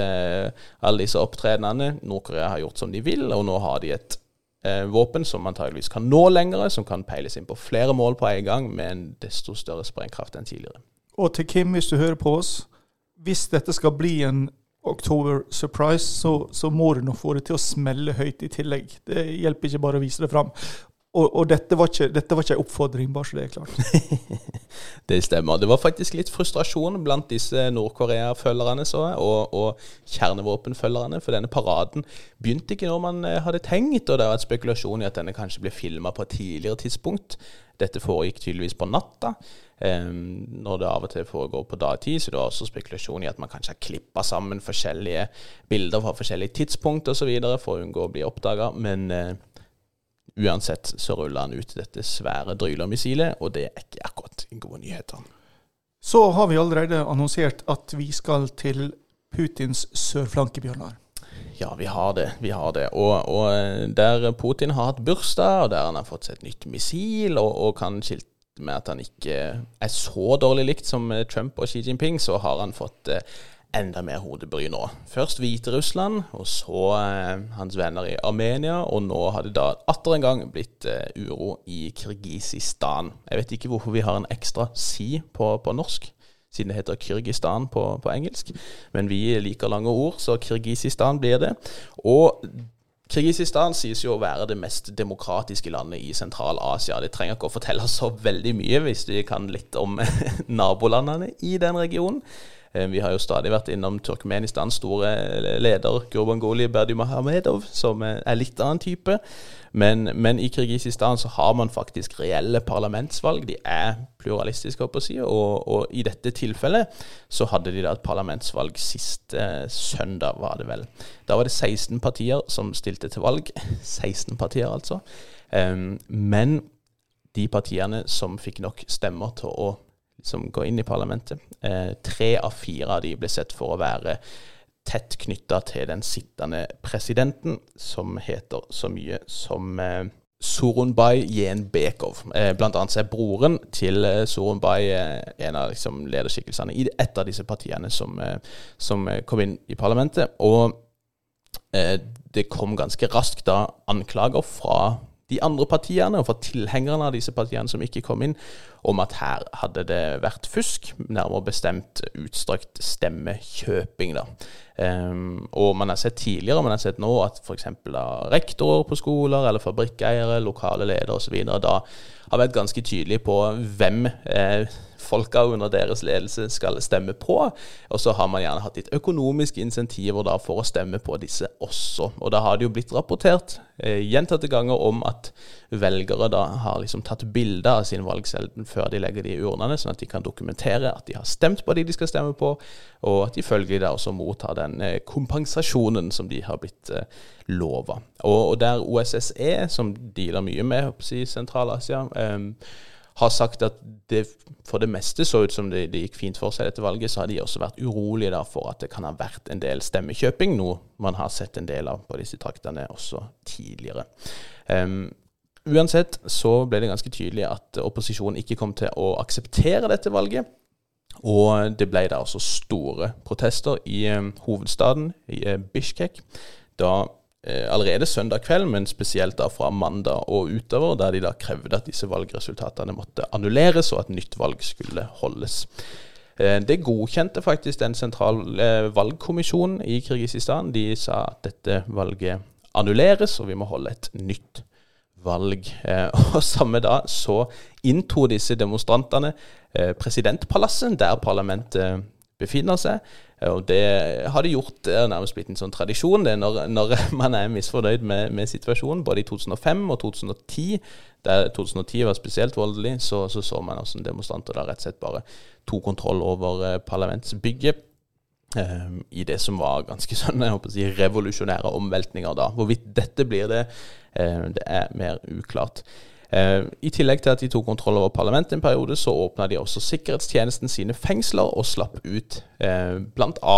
alle disse opptredenene. Nord-Korea har gjort som de vil, og nå har de et eh, våpen som antageligvis kan nå lengre, som kan peiles inn på flere mål på en gang, med en desto større sprengkraft enn tidligere. Og til Kim, hvis du hører på oss, hvis dette skal bli en October Surprise, så, så, må du nå få det til å smelle høyt i tillegg. Det hjelper ikke bare å vise det fram. Og, og dette, var ikke, dette var ikke en oppfordring, bare så det er klart. det stemmer. Det var faktisk litt frustrasjon blant disse Nord-Korea-følgerne og, og kjernevåpenfølgerne, for denne paraden begynte ikke når man eh, hadde tenkt, og det har vært spekulasjon i at denne kanskje ble filma på et tidligere tidspunkt. Dette foregikk tydeligvis på natta. Um, når det av og til foregår på dagtid, så det var også spekulasjon i at man kanskje har klippa sammen forskjellige bilder fra forskjellige tidspunkt osv. for å unngå å bli oppdaga. Men uh, uansett så ruller han ut dette svære Dryler-missilet, og det er ikke akkurat gode nyheter. Så har vi allerede annonsert at vi skal til Putins sørflanke, Bjørnar. Ja, vi har det. vi har det. Og, og, eh, der Putin har hatt bursdag, og der han har fått seg et nytt missil, og, og kan skilte med at han ikke er så dårlig likt som eh, Trump og Xi Jinping, så har han fått eh, enda mer hodebry nå. Først Hviterussland, og så eh, hans venner i Armenia, og nå har det da atter en gang blitt eh, uro i Kirgisistan. Jeg vet ikke hvorfor vi har en ekstra si på, på norsk, siden det heter Kyrgyzstan på, på, engelsk. Men vi liker lange ord, så Kirgisistan blir det. Og Kirgisistan sies jo å være det mest demokratiske landet i Sentral-Asia. Det trenger ikke å fortelle så veldig mye hvis vi kan litt om nabolandene i den regionen. Eh, vi har jo stadig vært innom Turkmenistans store leder Gurbanguly Berdimahamedov, som er litt annen type. Men, men, i Kirgisistan så har man faktisk reelle parlamentsvalg. De er pluralistiske, å si, og, og, i dette tilfellet så hadde de da et parlamentsvalg sist eh, søndag, var det vel. Da var det 16 partier som stilte til valg. 16 partier, altså. Men de partiene som fikk nok stemmer til å som går inn i parlamentet. Eh, tre av fire av de ble sett for å være tett knytta til den sittende presidenten, som heter så mye som eh, Sorunbay Jenbekov. Eh, blant annet er broren til eh, Sorunbay eh, en av liksom, lederskikkelsene i et av disse partiene som, eh, som eh, kom inn i parlamentet. Og det kom ganske raskt da anklager fra de andre partiene, og for tilhengerne av disse partiene som ikke kom inn, om at her hadde det vært fusk, nærmere bestemt utstrakt stemmekjøping. da. Um, og man har sett tidligere, man har sett nå at f.eks. rektorer på skoler eller fabrikkeiere, lokale ledere osv. da har vært ganske tydelige på hvem eh, folka under deres ledelse skal stemme på. Og så har man gjerne hatt litt økonomiske insentiver da for å stemme på disse også. Og da har det jo blitt rapportert eh, gjentatte ganger om at velgere da har liksom tatt bilder av sin valgselden før de legger de i urnene, sånn at de kan dokumentere at de har stemt på de de skal stemme på, og at de følgelig da også mottar den eh, kompensasjonen som de har blitt eh, lova. Og, der OSSE, som dealer mye med i Sentral-Asia, eh, har sagt at det for det meste så ut som det, det, gikk fint for seg dette valget, så har de også vært urolige da for at det kan ha vært en del stemmekjøping, noe man har sett en del av på disse traktene også tidligere. Um, uansett så ble det ganske tydelig at opposisjonen ikke kom til å akseptere dette valget. Og det ble da altså store protester i um, hovedstaden, i uh, Bishkek, da Eh, allerede søndag kveld, men spesielt da fra mandag og utover, der de da krevde at disse valgresultatene måtte annulleres, og at nytt valg skulle holdes. Eh, det godkjente faktisk den sentrale eh, valgkommisjonen i Kirgisistan. De sa at dette valget annulleres, og vi må holde et nytt valg. Og samme da så inntok disse demonstrantene presidentpalasset, der parlamentet befinner seg. Og det har de gjort. Det er nærmest blitt en sånn tradisjon det når, når man er misfornøyd med, med, situasjonen. Både i 2005 og 2010, der 2010 var spesielt voldelig, så så, så man hvordan demonstranter da rett og slett bare tok kontroll over eh, parlamentsbygget. I det som var ganske sånn, jeg håper å si, revolusjonære omveltninger da. Hvorvidt dette blir det, det er mer uklart. Eh, I tillegg til at de tok kontroll over parlamentet en periode, så åpna de også sikkerhetstjenesten sine fengsler og slapp ut eh, bl.a.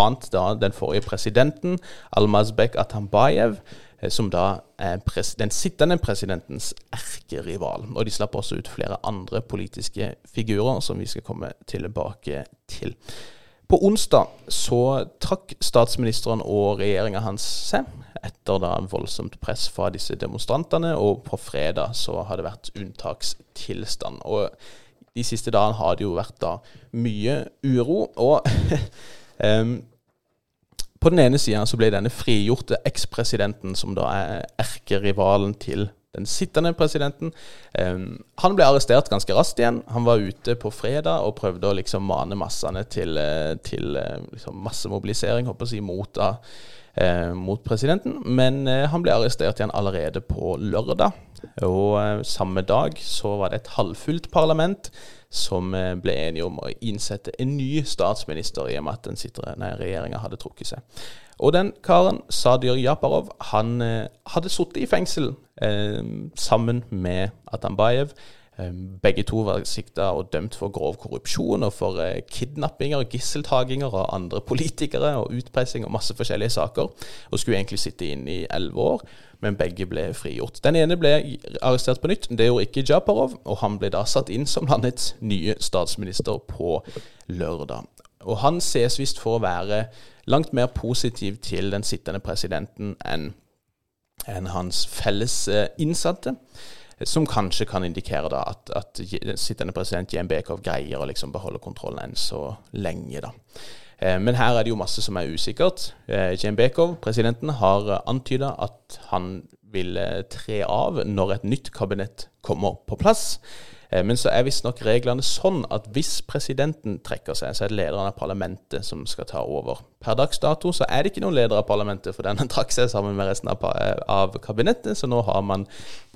den forrige presidenten, Almazbek Atambayev, eh, som da er den sittende presidentens erkerival. Og de slapp også ut flere andre politiske figurer, som vi skal komme tilbake til. På onsdag så trakk statsministeren og regjeringa hans seg etter da voldsomt press fra disse demonstrantene. Og på fredag så har det vært unntakstilstand. Og de siste dagene har det jo vært da mye uro. Og um, på den ene sida så ble denne frigjorte ekspresidenten, som da er erkerivalen til den sittende presidenten. Um, han ble arrestert ganske raskt igjen. Han var ute på fredag og prøvde å liksom mane massene til, eh, til eh, liksom massemobilisering håper jeg, mot da, mot presidenten. Men eh, han ble arrestert igjen allerede på lørdag. Og eh, samme dag så var det et halvfullt parlament som eh, ble enige om å innsette en ny statsminister, i og med at den sittende regjeringa hadde trukket seg. Og den karen, Sadir Japarov, han eh, hadde sittet i fengsel eh, sammen med Atambayev begge to var sikta og dømt for grov korrupsjon og for eh, kidnappinger, gisseltaginger av andre politikere og utpressing og masse forskjellige saker. Og skulle egentlig sitte inn i elleve år, men begge ble frigjort. Den ene ble arrestert på nytt, det gjorde ikke Japarov, og han ble da satt inn som landets nye statsminister på lørdag. og han ses visst for å være langt mer positiv til den sittende presidenten enn enn hans felles eh, innsatte. Som kanskje kan indikere da at, at sittende president Jembekov greier å liksom beholde kontrollen enn så lenge. da. Eh, men her er det jo masse som er usikkert. Jembekov, Bekov, presidenten, har antyda at han vil tre av når et nytt kabinett kommer på plass. Eh, men så er visstnok reglene sånn at hvis presidenten trekker seg, så er det lederen av parlamentet som skal ta over. Per dags dato så er det ikke noen leder av parlamentet, for den trakk seg sammen med resten av, av kabinettet. Så nå har man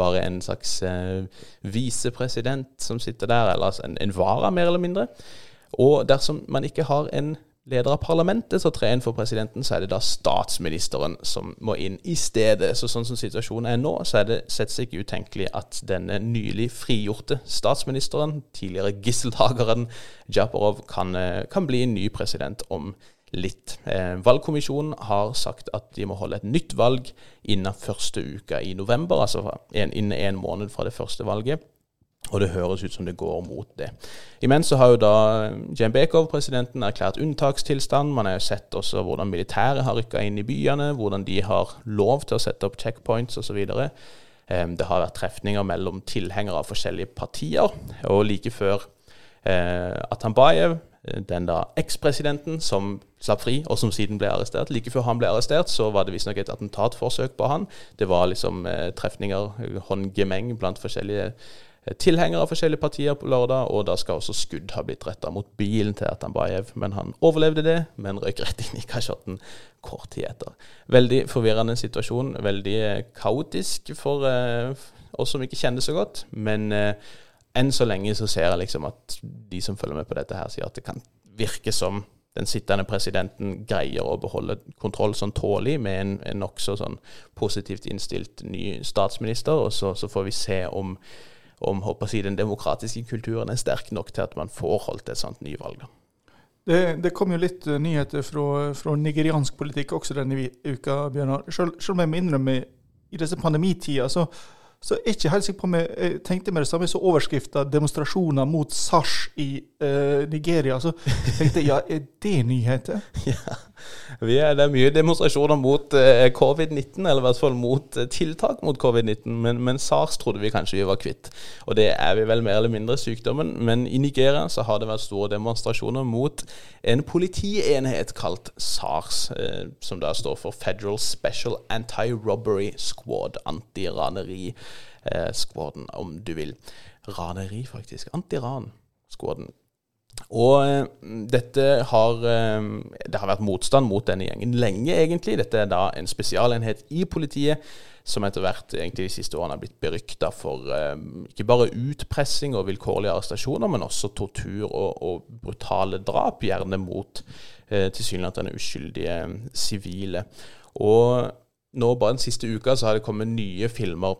bare en slags eh, visepresident som sitter der, eller altså en, en vara, mer eller mindre. Og dersom man ikke har en leder av parlamentet så trer inn for presidenten, så er det da statsministeren som må inn i stedet. Så sånn som situasjonen er nå, så er det sett ikke utenkelig at denne nylig frigjorte statsministeren, tidligere gisseltakeren Japarov, kan, eh, kan bli ny president om litt. Eh, valgkommisjonen har sagt at de må holde et nytt valg innen første uka i november, altså innen en måned fra det første valget. Og det høres ut som det går mot det. Imens så har jo da Djembekov, presidenten, erklært unntakstilstand. Man har jo sett også hvordan militæret har rykka inn i byene, hvordan de har lov til å sette opp checkpoints osv. Det har vært trefninger mellom tilhengere av forskjellige partier. Og like før eh, Atambayev, den da ekspresidenten som slapp fri, og som siden ble arrestert. Like før han ble arrestert, så var det visstnok et attentatforsøk på han. Det var liksom eh, trefninger, håndgemeng blant forskjellige tilhengere av forskjellige partier på lørdag, og da skal også skudd ha blitt retta mot bilen til Atambayev. Men han overlevde det, men røyk rett inn i kasjotten kort tid etter. Veldig forvirrende situasjon, veldig kaotisk for eh, oss som ikke kjenner så godt. Men eh, enn så lenge så ser jeg liksom at de som følger med på dette her, sier at det kan virke som den sittende presidenten greier å beholde kontroll sånn tålig med en, en nokså sånn positivt innstilt ny statsminister. Og så, så får vi se om om håper si, den demokratiske kulturen er sterk nok til at man får holdt et sånt nyvalg. Det, det, kom jo litt uh, nyheter fra, fra, nigeriansk politikk også denne uka, Bjørnar. Selv, selv om jeg må innrømme i disse pandemitida så så jeg er ikke helt sikker på om jeg tenkte med det samme som overskrifta 'demonstrasjoner mot SARS i uh, Nigeria'. Så tenkte jeg ja, er det nyheter? ja, det er mye demonstrasjoner mot eh, covid-19, eller i hvert fall mot eh, tiltak mot covid-19. Men, men, SARS trodde vi kanskje vi var kvitt. Og det er vi vel mer eller mindre sykdommen. Men i Nigeria så har det vært store demonstrasjoner mot en politienhet kalt SARS, som da står for Federal Special Anti-Robbery Squad, antiraneri eh, om du vil. Raneri, faktisk. Antiran-squaden. Og eh, dette har eh, Det har vært motstand mot denne gjengen lenge, egentlig. Dette er da en spesialenhet i politiet som etter hvert egentlig de siste årene har blitt berykta for eh, ikke bare utpressing og vilkårlige arrestasjoner, men også tortur og, og brutale drap, gjerne mot eh, tilsynelatende uskyldige sivile. Og nå bare den siste uka så har det kommet nye filmer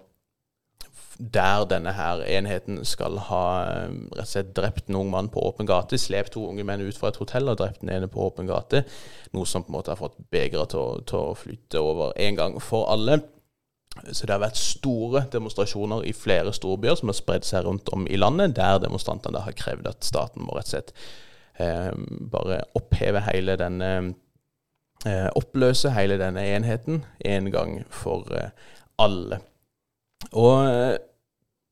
der denne her enheten skal ha eh, rett og slett drept en ung mann på åpen gate, slept to unge menn ut fra et hotell og drept den ene på åpen gate. Noe som på en måte har fått begeret til, til, å flytte over en gang for alle. Så det har vært store demonstrasjoner i flere storbyer som har spredd seg rundt om i landet, der demonstrantene har krevd at staten må rett og slett eh, bare oppheve hele denne eh, Oppløse hele denne enheten en gang for eh, alle. Og eh,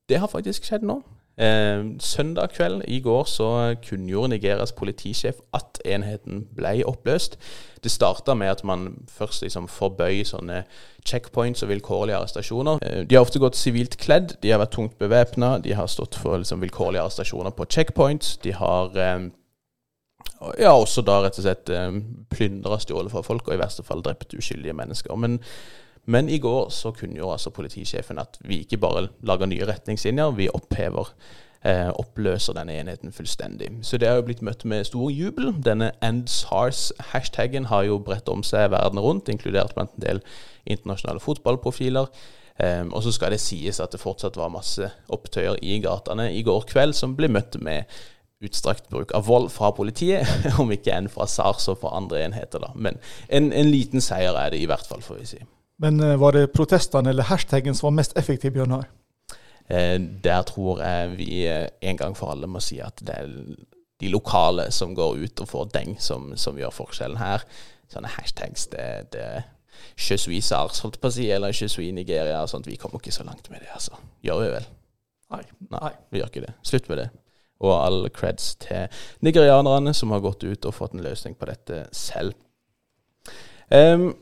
det har faktisk skjedd nå. Eh, søndag kveld i går så kunngjorde Nigerias politisjef at enheten ble oppløst. Det starta med at man først liksom forbøy sånne checkpoints og vilkårlige arrestasjoner. Eh, de har ofte gått sivilt kledd, de har vært tungt bevæpna, de har stått for liksom, vilkårlige arrestasjoner på checkpoints. De har eh, ja, også da rett og slett eh, plyndra stjålet fra folk, og i verste fall drept uskyldige mennesker. Men men i går så kunngjorde altså politisjefen at vi ikke bare lager nye retningslinjer, vi opphever eh, oppløser denne enheten fullstendig. Så det har jo blitt møtt med stor jubel. Denne EndSARS-hashtaggen har jo bredt om seg verden rundt, inkludert blant en del internasjonale fotballprofiler. Um, og så skal det sies at det fortsatt var masse opptøyer i gatene i går kveld som ble møtt med utstrakt bruk av vold fra politiet, om ikke enn fra SARS og fra andre enheter. da. Men en, en liten seier er det i hvert fall, får vi si. Men eh, var det protestene eller hashtaggen som var mest effektiv, Bjørnar? Eh, der tror jeg vi eh, en gang for alle må si at det er de lokale som går ut og får deng, som, som gjør forskjellen her. Sånne hashtags det, det Je suis SARS, holdt på å si, eller Je suis Nigeria. og sånt. Vi kommer ikke så langt med det, altså. Gjør vi vel? Nei. Nei, vi gjør ikke det. Slutt med det. Og all creds til nigerianerne som har gått ut og fått en løsning på dette selv. Um,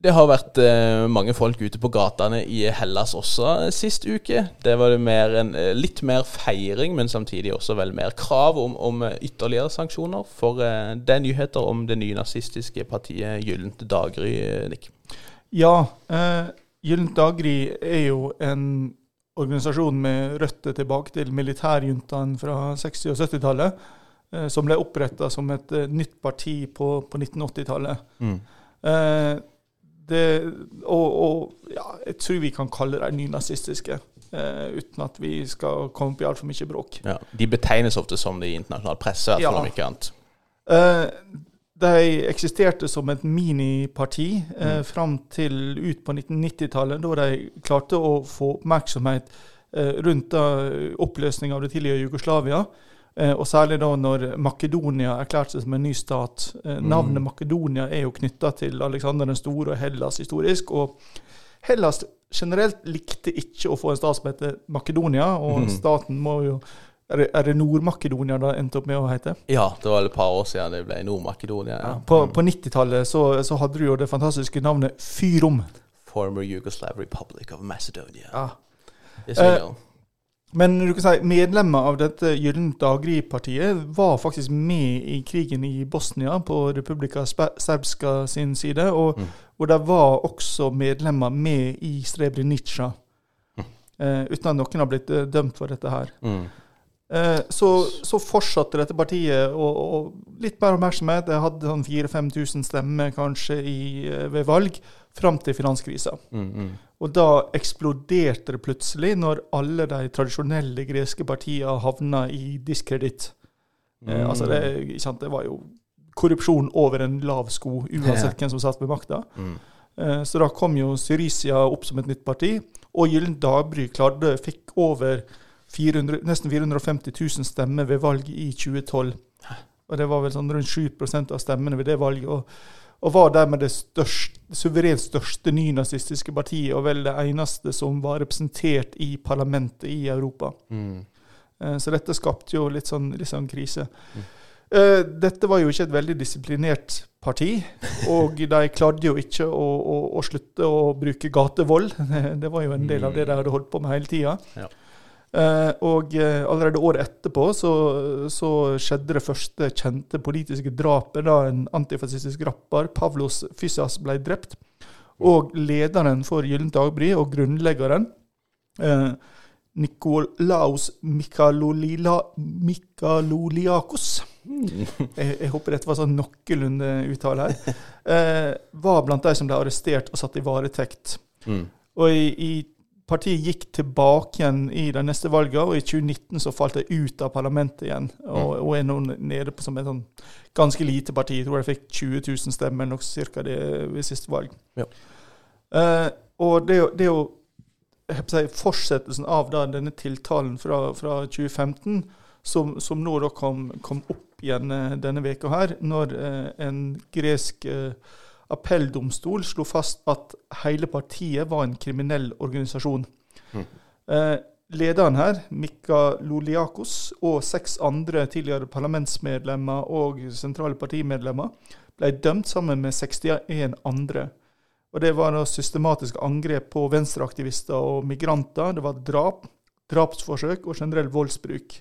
det har vært eh, mange folk ute på gatene i Hellas også uh, sist uke. Det var det mer en, uh, litt mer feiring, men samtidig også vel mer krav om, om ytterligere sanksjoner. For det er nyheter om det nye nazistiske partiet Gyllent daggry, Nick. Ja, Gyllent daggry er jo en organisasjon med røtter tilbake til militærjuntaen fra 60- og 70-tallet. Som ble oppretta som et nytt parti på, på 1980-tallet. Mm det, og, og ja, jeg tror vi kan kalle dem nynazistiske. Uh, uten at vi skal komme opp i altfor mye bråk. Ja, de betegnes ofte som det i internasjonal presse, ja. om ikke annet. Uh, de eksisterte som et miniparti uh, mm. fram til ut på 1990-tallet, da de klarte å få oppmerksomhet rundt oppløsning av det tidligere Jugoslavia. Eh, og særlig da når Makedonia erklærte seg som en ny stat. Navnet mm. Navnet Makedonia er jo knytta til Alexander den store og Hellas historisk. Og Hellas generelt likte ikke å få en stat som heter Makedonia, og mm. staten må jo er det, det Nord-Makedonia det endte opp med å hete? Ja, det var et par år siden det ble Nord-Makedonia. Ja. Ja, på, mm. på 90-tallet så, så, hadde du jo det fantastiske navnet Fyrom. Former Yugoslav Republic of Macedonia. Ja. Yes, eh, men du kan si medlemmer av dette Gyllent daggry-partiet var faktisk med i krigen i Bosnia på Republika Serbska sin side. Og, mm. og de var også medlemmer med i Srebrenica. Mm. Eh, uten at noen har blitt eh, dømt for dette her. Mm. Eh, så, så, fortsatte dette partiet og, og litt mer oppmerksomhet. Jeg hadde sånn 4000-5000 stemmer kanskje i, eh, ved valg fram til finanskrisa. Mm, mm. Og da eksploderte det plutselig, når alle de tradisjonelle greske partiene havna i diskreditt. Eh, mm. Eh, altså det, det, var jo korrupsjon over en lav sko, uansett hvem som satt ved makta. Mm. Eh, så da kom jo Syricia opp som et nytt parti, og Gyllen dagbry klarte, fikk over 400, nesten 450 000 stemmer ved valget i 2012. Og det var vel sånn rundt 7% av stemmene ved det valget. og og var dermed det største, suverent største nynazistiske partiet, og vel det eneste som var representert i parlamentet i Europa. Mm. Eh, så dette skapte jo litt sånn, litt sånn krise. Mm. Uh, dette var jo ikke et veldig disiplinert parti, og de klarte jo ikke å, å, å slutte å bruke gatevold. Det var jo en del av det de hadde holdt på med hele tida. Ja. Uh, og uh, allerede året etterpå så, så, skjedde det første kjente politiske drapet da en antifascistisk rapper, Pavlos Fyssas, ble drept. Og lederen for Gyllent dagbry og grunnleggeren, eh, Nikolaus Mikaloliakos jeg, jeg, håper dette var sånn noenlunde uttale her. var blant de som ble arrestert og satt i varetekt. Mm. Og i, i partiet gikk tilbake igjen i de neste valgene, og i 2019 så falt de ut av parlamentet igjen. Og, mm. og er nå nede på som et sånn ganske lite parti. Jeg tror de fikk 20 000 stemmer, nok cirka det ved siste valg. Ja. Uh, og det, det er jo si, fortsettelsen av da, denne tiltalen fra, fra 2015, som, som, nå da kom, kom opp igjen uh, denne veka her, når uh, en gresk uh, appelldomstol slo fast at hele partiet var en kriminell organisasjon. Mm. Eh, lederen her, Mika Loliakos, og seks andre tidligere parlamentsmedlemmer og sentrale partimedlemmer ble dømt sammen med 61 andre. Og Det var systematiske angrep på venstreaktivister og migranter. Det var drap, drapsforsøk og generell voldsbruk.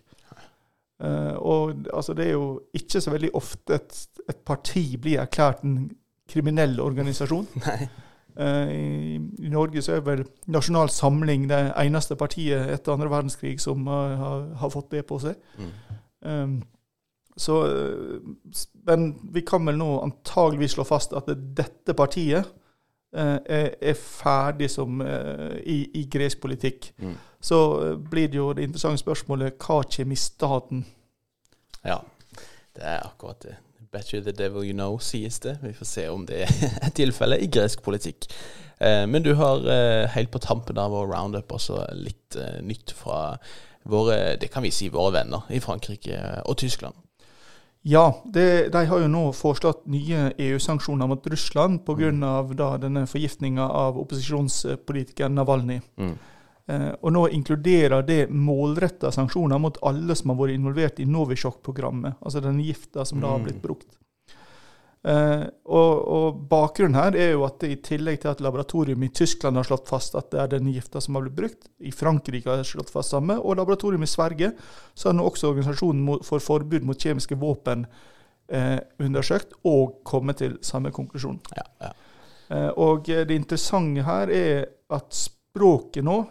Uh, og altså, Det er jo ikke så veldig ofte et, et parti blir erklært en kriminell organisasjon. Uh, i, i, Norge så er vel Nasjonal Samling det eneste partiet etter andre verdenskrig som uh, har, har, fått det på seg. Mm. Um, så, uh, men vi kan vel nå antageligvis slå fast at dette partiet er, er, ferdig som i, i gresk politikk. Mm. Så blir det jo det interessante spørsmålet hva kommer i staten? Ja, det er akkurat det. Bet you the devil you know, sies det. Vi får se om det er tilfellet i gresk politikk. Eh, men du har eh, helt på tampen av vår roundup også litt eh, nytt fra våre, det kan vi si, våre venner i Frankrike og Tyskland. Ja, det, de har jo nå foreslått nye EU-sanksjoner mot Russland pga. Mm. denne forgiftninga av opposisjonspolitikeren Navalny. Mm. Eh, og nå inkluderer det målretta sanksjoner mot alle som har vært involvert i Novisjok-programmet, altså den gifta som da har blitt mm. brukt. Uh, og, og, Bakgrunnen her er jo at det, i tillegg til at laboratorium i Tyskland har slått fast at det er den gifta som har blitt brukt, i Frankrike har slått fast samme, og laboratorium i Sverige, så har nå også Organisasjonen for forbud mot kjemiske våpen uh, undersøkt og kommet til samme konklusjon. Ja, ja. Uh, og det interessante her er at språket nå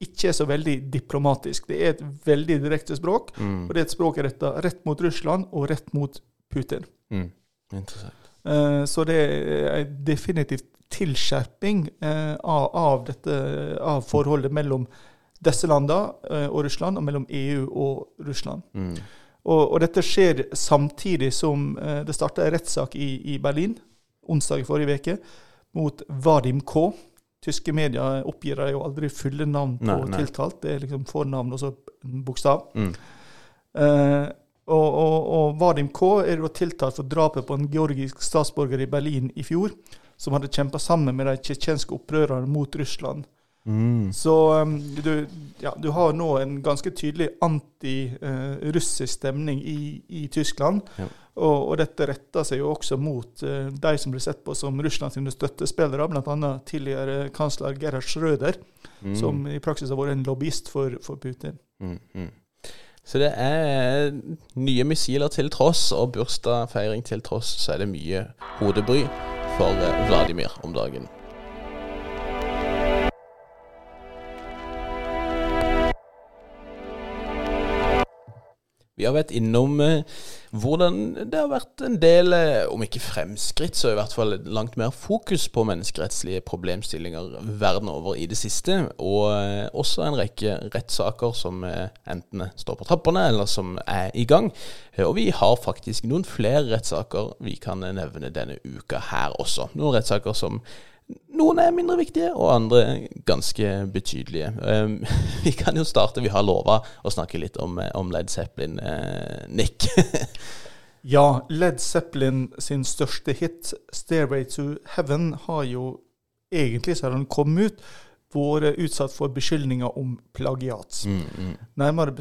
ikke er så veldig diplomatisk. Det er et veldig direkte språk, mm. og det er et språk retta rett mot Russland og rett mot Putin. Mm. Interessant. Uh, så det er definitivt tilskjerping uh, av, av, dette, av, forholdet mellom disse landene uh, og Russland, og mellom EU og Russland. Mm. Og, og, dette skjer samtidig som det starta en rettssak i, i, Berlin onsdag i forrige uke mot Vadim K. Tyske medier oppgir jo aldri fulle navn på nei, nei. tiltalt. Det er liksom fornavn og så bokstav. Mm. Og, og, og, Vadim K. er jo tiltalt for drapet på en georgisk statsborger i Berlin i fjor, som hadde kjempa sammen med de tsjetsjenske opprørerne mot Russland. Mm. Så um, du, ja, du, har nå en ganske tydelig anti-russisk stemning i, i Tyskland. Ja. Og, og, dette retter seg jo også mot uh, de som blir sett på som Russlands støttespillere, bl.a. tidligere kansler Gerhard Schröder, mm. som i praksis har vært en lobbyist for, for Putin. Mm, mm. Så det er nye missiler til tross, og bursdagsfeiring til tross, så er det mye hodebry for eh, Vladimir om dagen. Vi har vært innom eh, hvordan det har vært en del, eh, om ikke fremskritt, så i hvert fall langt mer fokus på menneskerettslige problemstillinger verden over i det siste. Og eh, også en rekke rettssaker som enten står på trappene, eller som er i gang. Og vi har faktisk noen flere rettssaker vi kan nevne denne uka her også. Noen rettssaker som noen er mindre viktige, og andre ganske betydelige. Um, vi kan jo starte, vi har lova å snakke litt om, eh, om Led Zeppelin. Uh, Nick? ja, Led Zeppelin sin største hit, 'Stairway to Heaven', har jo egentlig, så har den kommet ut, vært utsatt for beskyldninger om plagiat. Mm, mm. Nærmere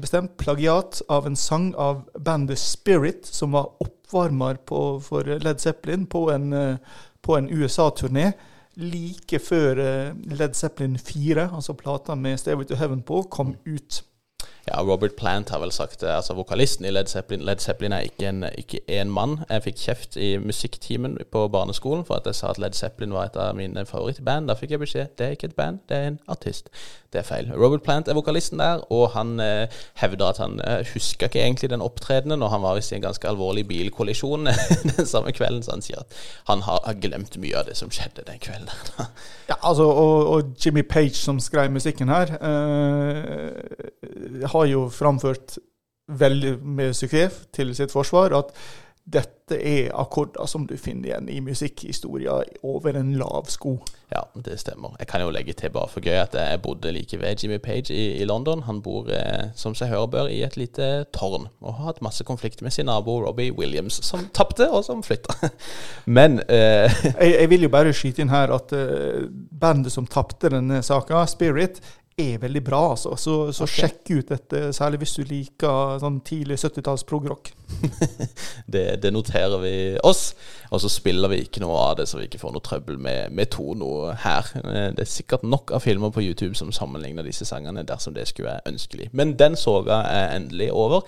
bestemt plagiat av en sang av bandet Spirit, som var oppvarmer på, for Led Zeppelin på en uh, på en USA-turné like før eh, Led Zeppelin 4, altså plata med 'Stairway to Heaven' på, kom ut. Ja, Robert Plant har vel sagt det. altså Vokalisten i Led Zeppelin Led Zeppelin er ikke en, ikke en mann. Jeg fikk kjeft i musikktimen på barneskolen for at jeg sa at Led Zeppelin var et av mine favorittband. Da fikk jeg beskjed det er ikke et band, det er en artist. Det er feil. Robert Plant er vokalisten der, og han eh, hevder at han eh, husker ikke egentlig den opptredenen, og han var visst i en ganske alvorlig bilkollisjon den samme kvelden, så han sier at han har, har glemt mye av det som skjedde den kvelden. ja, altså, og, og, Jimmy Page, som skrev musikken her, eh, har jo framført veldig med suksess til sitt forsvar at dette er akkorder som du finner igjen i musikkhistoria over en lav sko. Ja, det stemmer. Jeg kan jo legge til bare for gøy at jeg bodde like ved Jimmy Page i, i London. Han bor, eh, som seg hører bør, i et lite tårn og har hatt masse konflikter med sin nabo Robbie Williams, som tapte, og som flytta. Men eh, jeg, jeg, vil jo bare skyte inn her at eh, bandet som tapte denne saka, Spirit, er veldig bra, altså. Så, så okay. sjekk ut dette, særlig hvis du liker sånn tidlig 70-talls progrock. det, det, noterer vi oss, og så spiller vi ikke noe av det, så vi ikke får noe trøbbel med, med Tono her. Eh, det er sikkert nok av filmer på YouTube som sammenligner disse sangene, dersom det skulle være ønskelig. Men den soga er endelig over.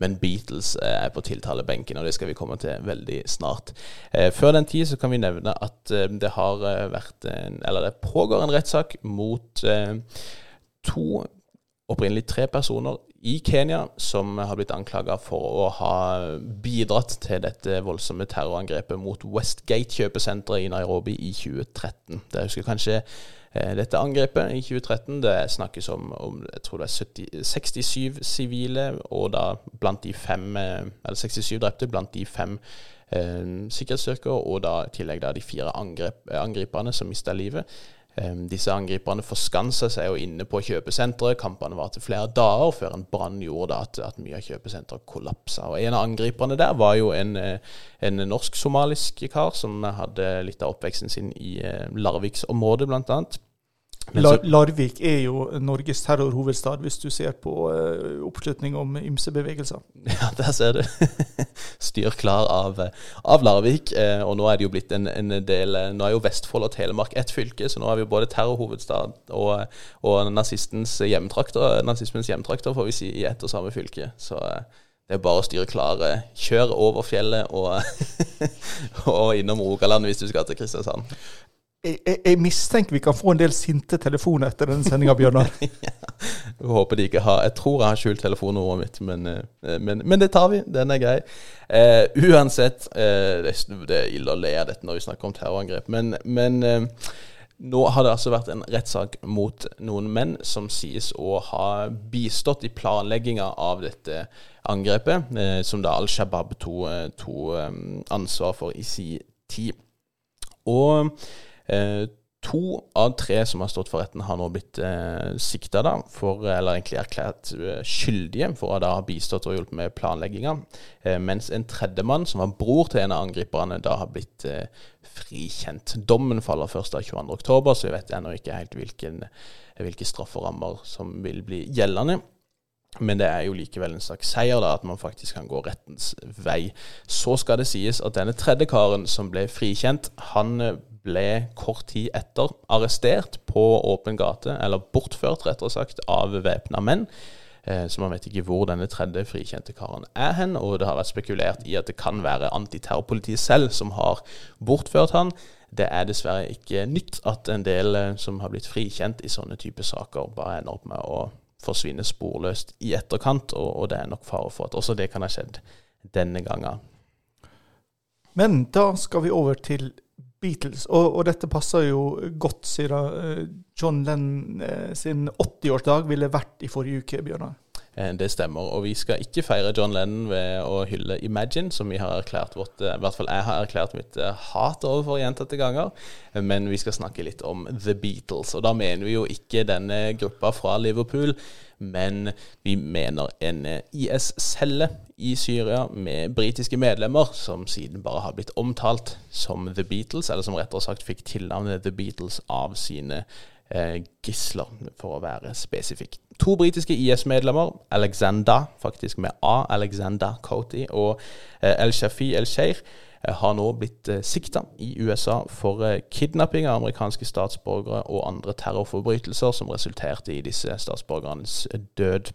Men Beatles er på tiltalebenken, og det skal vi komme til veldig snart. Eh, før den tid så kan vi nevne at eh, det har vært en, eller det pågår en rettssak mot to, opprinnelig tre personer i Kenya som har blitt anklaga for å ha bidratt til dette voldsomme terrorangrepet mot Westgate kjøpesenteret i Nairobi i 2013. Det husker kanskje eh, dette angrepet i 2013. Det snakkes om, om jeg tror det er 70, 67 sivile, og da blant de fem eh, Eller 67 drepte blant de fem eh, sikkerhetsstyrker, og da i tillegg da de fire angrep, angriperne som mista livet. Um, disse angriperne forskansa seg jo inne på kjøpesenteret. Kampene varte flere dager før en brann gjorde at, at, mye av kjøpesenteret kollapsa. Og En av angriperne der var jo en, en norsk-somalisk kar som hadde litt av oppveksten sin i Larviksområdet, blant annet. Lar Larvik er jo Norges terrorhovedstad, hvis du ser på uh, oppslutning om ymse bevegelser. Ja, der ser du. Styr klar av, av Larvik. Eh, og nå er det jo blitt en, en, del Nå er jo Vestfold og Telemark ett fylke, så nå er vi jo både terrorhovedstad og, og nazistens hjemtrakter, nazismens hjemtrakter, får vi si, i ett og samme fylke. Så eh, det er bare å styre klar. Kjør over fjellet og, og innom Rogaland hvis du skal til Kristiansand jeg, jeg, mistenker vi kan få en del sinte telefoner etter denne sendinga, Bjørnar. ja, jeg håper de ikke har Jeg tror jeg har skjult telefonnummeret mitt, men, eh, men, men, det tar vi. Den er grei. Eh, uansett, eh, det, er ille å le av dette når vi snakker om terrorangrep, men, men eh, nå har det altså vært en rettssak mot noen menn som sies å ha bistått i planlegginga av dette angrepet, som da Al Shabaab tok to, um, ansvar for i sin tid. Og Eh, to av tre som har stått for retten, har nå blitt eh, sikta, eller egentlig erklært uh, skyldige for å da ha bistått og hjulpet med planlegginga. Eh, mens en tredjemann, som var bror til en av angriperne, da har blitt eh, frikjent. Dommen faller først av 22.10, så vi vet ennå ikke helt hvilken, hvilke strafferammer som vil bli gjeldende. Men det er jo likevel en slags seier da, at man faktisk kan gå rettens vei. Så skal det sies at denne tredje karen som ble frikjent, han eh, ble kort tid etter arrestert på åpen gate, eller bortført, rettere sagt, av væpna menn. Eh, så man vet ikke hvor denne tredje frikjente karen er hen. Og det har vært spekulert i at det kan være antiterrorpolitiet selv som har bortført han. Det er dessverre ikke nytt at en del eh, som har blitt frikjent i sånne typer saker, bare ender opp med å forsvinne sporløst i etterkant, og det er nok fare for at også det kan ha skjedd denne gangen. Men da skal vi over til Beatles. Og, og, dette passer jo godt, siden eh, John Lennon eh, sin 80-årsdag ville vært i forrige uke, Bjørnar. Eh, det stemmer. Og vi skal ikke feire John Lennon ved å hylle Imagine, som vi har erklært vårt, i hvert fall jeg har erklært mitt hat overfor gjentatte ganger. Men vi skal snakke litt om The Beatles. Og da mener vi jo ikke denne gruppa fra Liverpool men vi mener en IS-celle i Syria med britiske medlemmer, som siden bare har blitt omtalt som The Beatles, eller som rettere sagt fikk tilnavnet The Beatles av sine eh, gisler, for å være spesifikk. To britiske IS-medlemmer, Alexander, faktisk med A, Alexander Coty, og eh, El-Shafi El-Sheir, Eh, har nå blitt eh, sikta i USA for eh, kidnapping av amerikanske statsborgere og andre terrorforbrytelser som resulterte i disse statsborgernes død.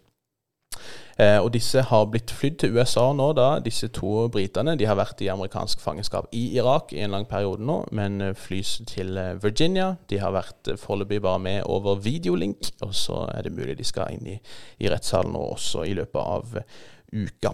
Og Disse har blitt flydd til USA nå, da, disse to britene. De har vært i amerikansk fangenskap i Irak i en lang periode nå, men flys til Virginia. De har vært foreløpig bare med over videolink, og så er det mulig de skal inn i, i rettssalen nå også i løpet av uka.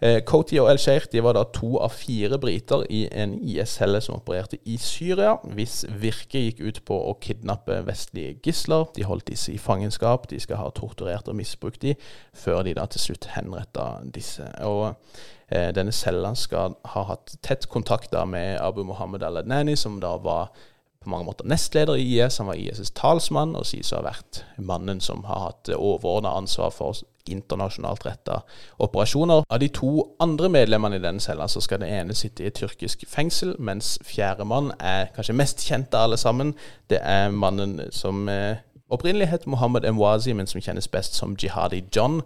Eh, Coty og El-Sheikh var da to av fire briter i en IS-celle som opererte i Syria, hvis virke gikk ut på å kidnappe vestlige gisler. De holdt disse i fangenskap, de skal ha torturert og misbrukt de, før de da til slutt henretta disse. Og eh, Denne cella skal ha hatt tett kontakt da med Abu Mohammed al-Adnani, som da var på mange måter nestleder i IS. Han var IS' talsmann og sies å ha vært mannen som har hatt overordna ansvar for internasjonalt retta operasjoner. Av de to andre medlemmene i denne cella så skal den ene sitte i et tyrkisk fengsel, mens fjerdemann er kanskje mest kjent av alle sammen. Det er mannen som eh, opprinnelig het Mohammed Emwazi, men som kjennes best som Jihadi John.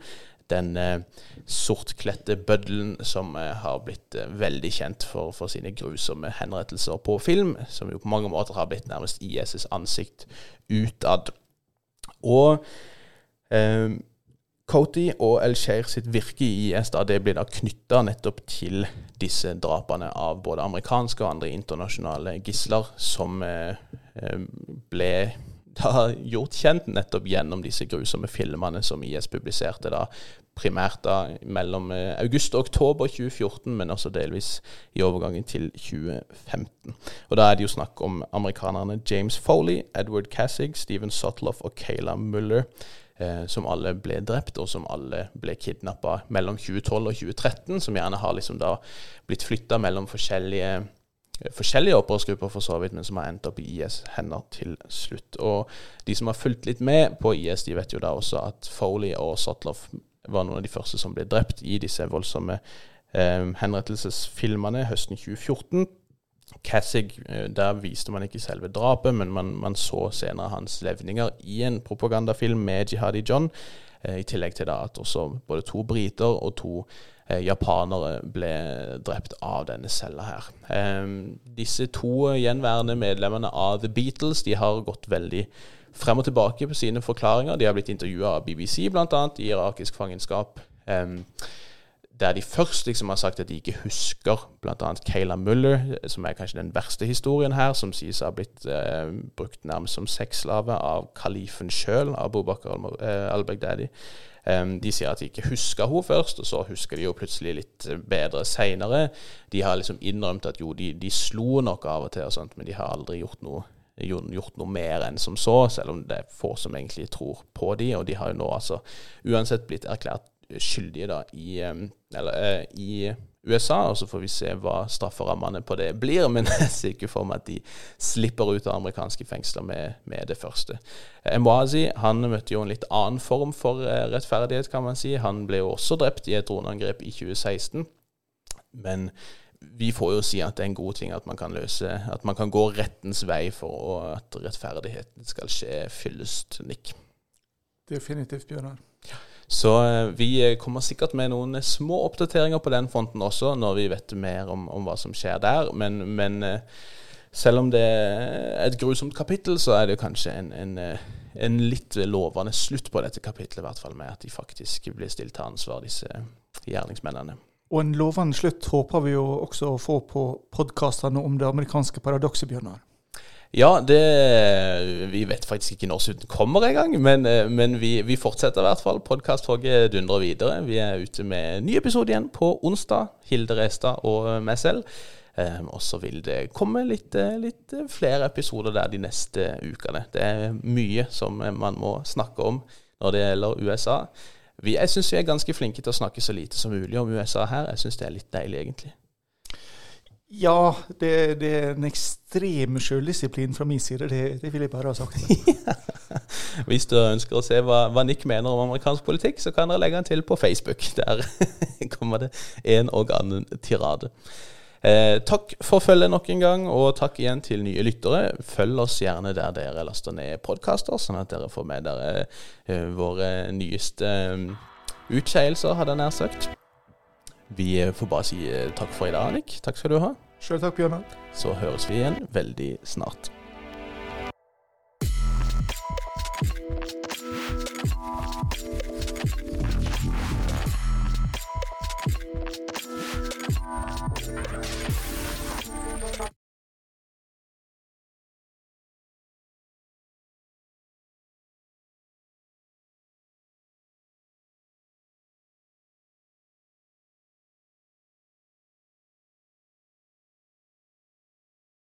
Den eh, sortkledte bøddelen som eh, har blitt eh, veldig kjent for, for, sine grusomme henrettelser på film, som jo på mange måter har blitt nærmest IS' ansikt utad. Og eh, Coty og El-Sheir sitt virke i IS da, det blir da knytta nettopp til disse drapene av både amerikanske og andre internasjonale gisler, som eh ble da gjort kjent nettopp gjennom disse grusomme filmene som IS publiserte da primært da mellom eh, august og oktober 2014, men også delvis i overgangen til 2015. Og Da er det jo snakk om amerikanerne James Foley, Edward Cassig, Steven Sotloff og Kayla Muller eh, som alle ble drept, og som alle ble kidnappa mellom 2012 og 2013, som gjerne har liksom da blitt flytta mellom forskjellige forskjellige opprørsgrupper, for så vidt, men som har endt opp i IS' hender til slutt. Og de som har fulgt litt med på IS, de vet jo da også at Foley og Sotloff var noen av de første som ble drept i disse voldsomme eh, henrettelsesfilmene høsten 2014. Cassig, eh, der viste man ikke selve drapet, men man, man, så senere hans levninger i en propagandafilm med Jihadi John. Eh, I tillegg til da at også både to briter og to eh, japanere ble drept av denne cella her. Eh, disse to gjenværende medlemmene av The Beatles de har gått veldig frem og tilbake på sine forklaringer. De har blitt intervjua av BBC, bl.a. i irakisk fangenskap. Um, der de først liksom har sagt at de ikke husker bl.a. Kayla Muller, som er kanskje den verste historien her, som sies å ha blitt eh, brukt nærmest som sexslave av kalifen sjøl, Abu Bakar eh, al-Baghdadi. De sier at de ikke husker henne først, og så husker de jo plutselig litt bedre seinere. De har liksom innrømt at jo, de, de slo nok av og til, og sånt, men de har aldri gjort noe, gjort noe mer enn som så, selv om det er få som egentlig tror på de, og de har jo nå altså uansett blitt erklært skyldige da i, eller, uh, i USA, og så får vi se hva strafferammene på det blir. Men jeg ser ikke for meg at de slipper ut av amerikanske fengsler med, med det første. Emwazi han møtte jo en litt annen form for uh, rettferdighet, kan man si. Han ble jo også drept i et droneangrep i 2016. Men vi får jo si at det er en god ting at man kan løse At man kan gå rettens vei for at rettferdigheten skal skje fyllest, Nick. Definitivt, Bjørnar. Ja. Så eh, vi kommer sikkert med noen små oppdateringer på den fronten også, når vi vet mer om, om hva som skjer der. Men, men, eh, selv om det er et grusomt kapittel, så er det kanskje en, en, eh, en litt lovende slutt på dette kapittelet, i hvert fall med at de faktisk blir stilt til ansvar, disse gjerningsmennene. Og en lovende slutt håper vi jo også å få på podkastene om det amerikanske paradokset, Bjørnar. Ja, det Vi vet faktisk ikke når slutten kommer engang, men, eh, men vi, vi, fortsetter i hvert fall. Podkasttoget dundrer videre. Vi er ute med en ny episode igjen på onsdag. Hilde Restad og meg selv. Um, og så vil det komme litt, eh, litt, flere episoder der de neste ukene. Det er mye som man må snakke om når det gjelder USA. Vi, jeg syns vi er ganske flinke til å snakke så lite som mulig om USA her. Jeg syns det er litt deilig, egentlig. Ja, det, det, er en ekstrem sjøldisiplin fra min side. Det, det vil jeg bare ha sagt. Hvis du ønsker å se hva, hva, Nick mener om amerikansk politikk, så kan dere legge han til på Facebook. Der kommer det en og annen tirade. Eh, takk for følget nok en gang, og takk igjen til nye lyttere. Følg oss gjerne der dere laster ned podkaster, sånn at dere får med dere eh, våre nyeste eh, utskeielser, hadde jeg nær sagt. Vi får bare si eh, takk for i dag, Nick. Takk skal du ha. Sjøl takk, Bjørnar. Så høres vi igjen veldig snart.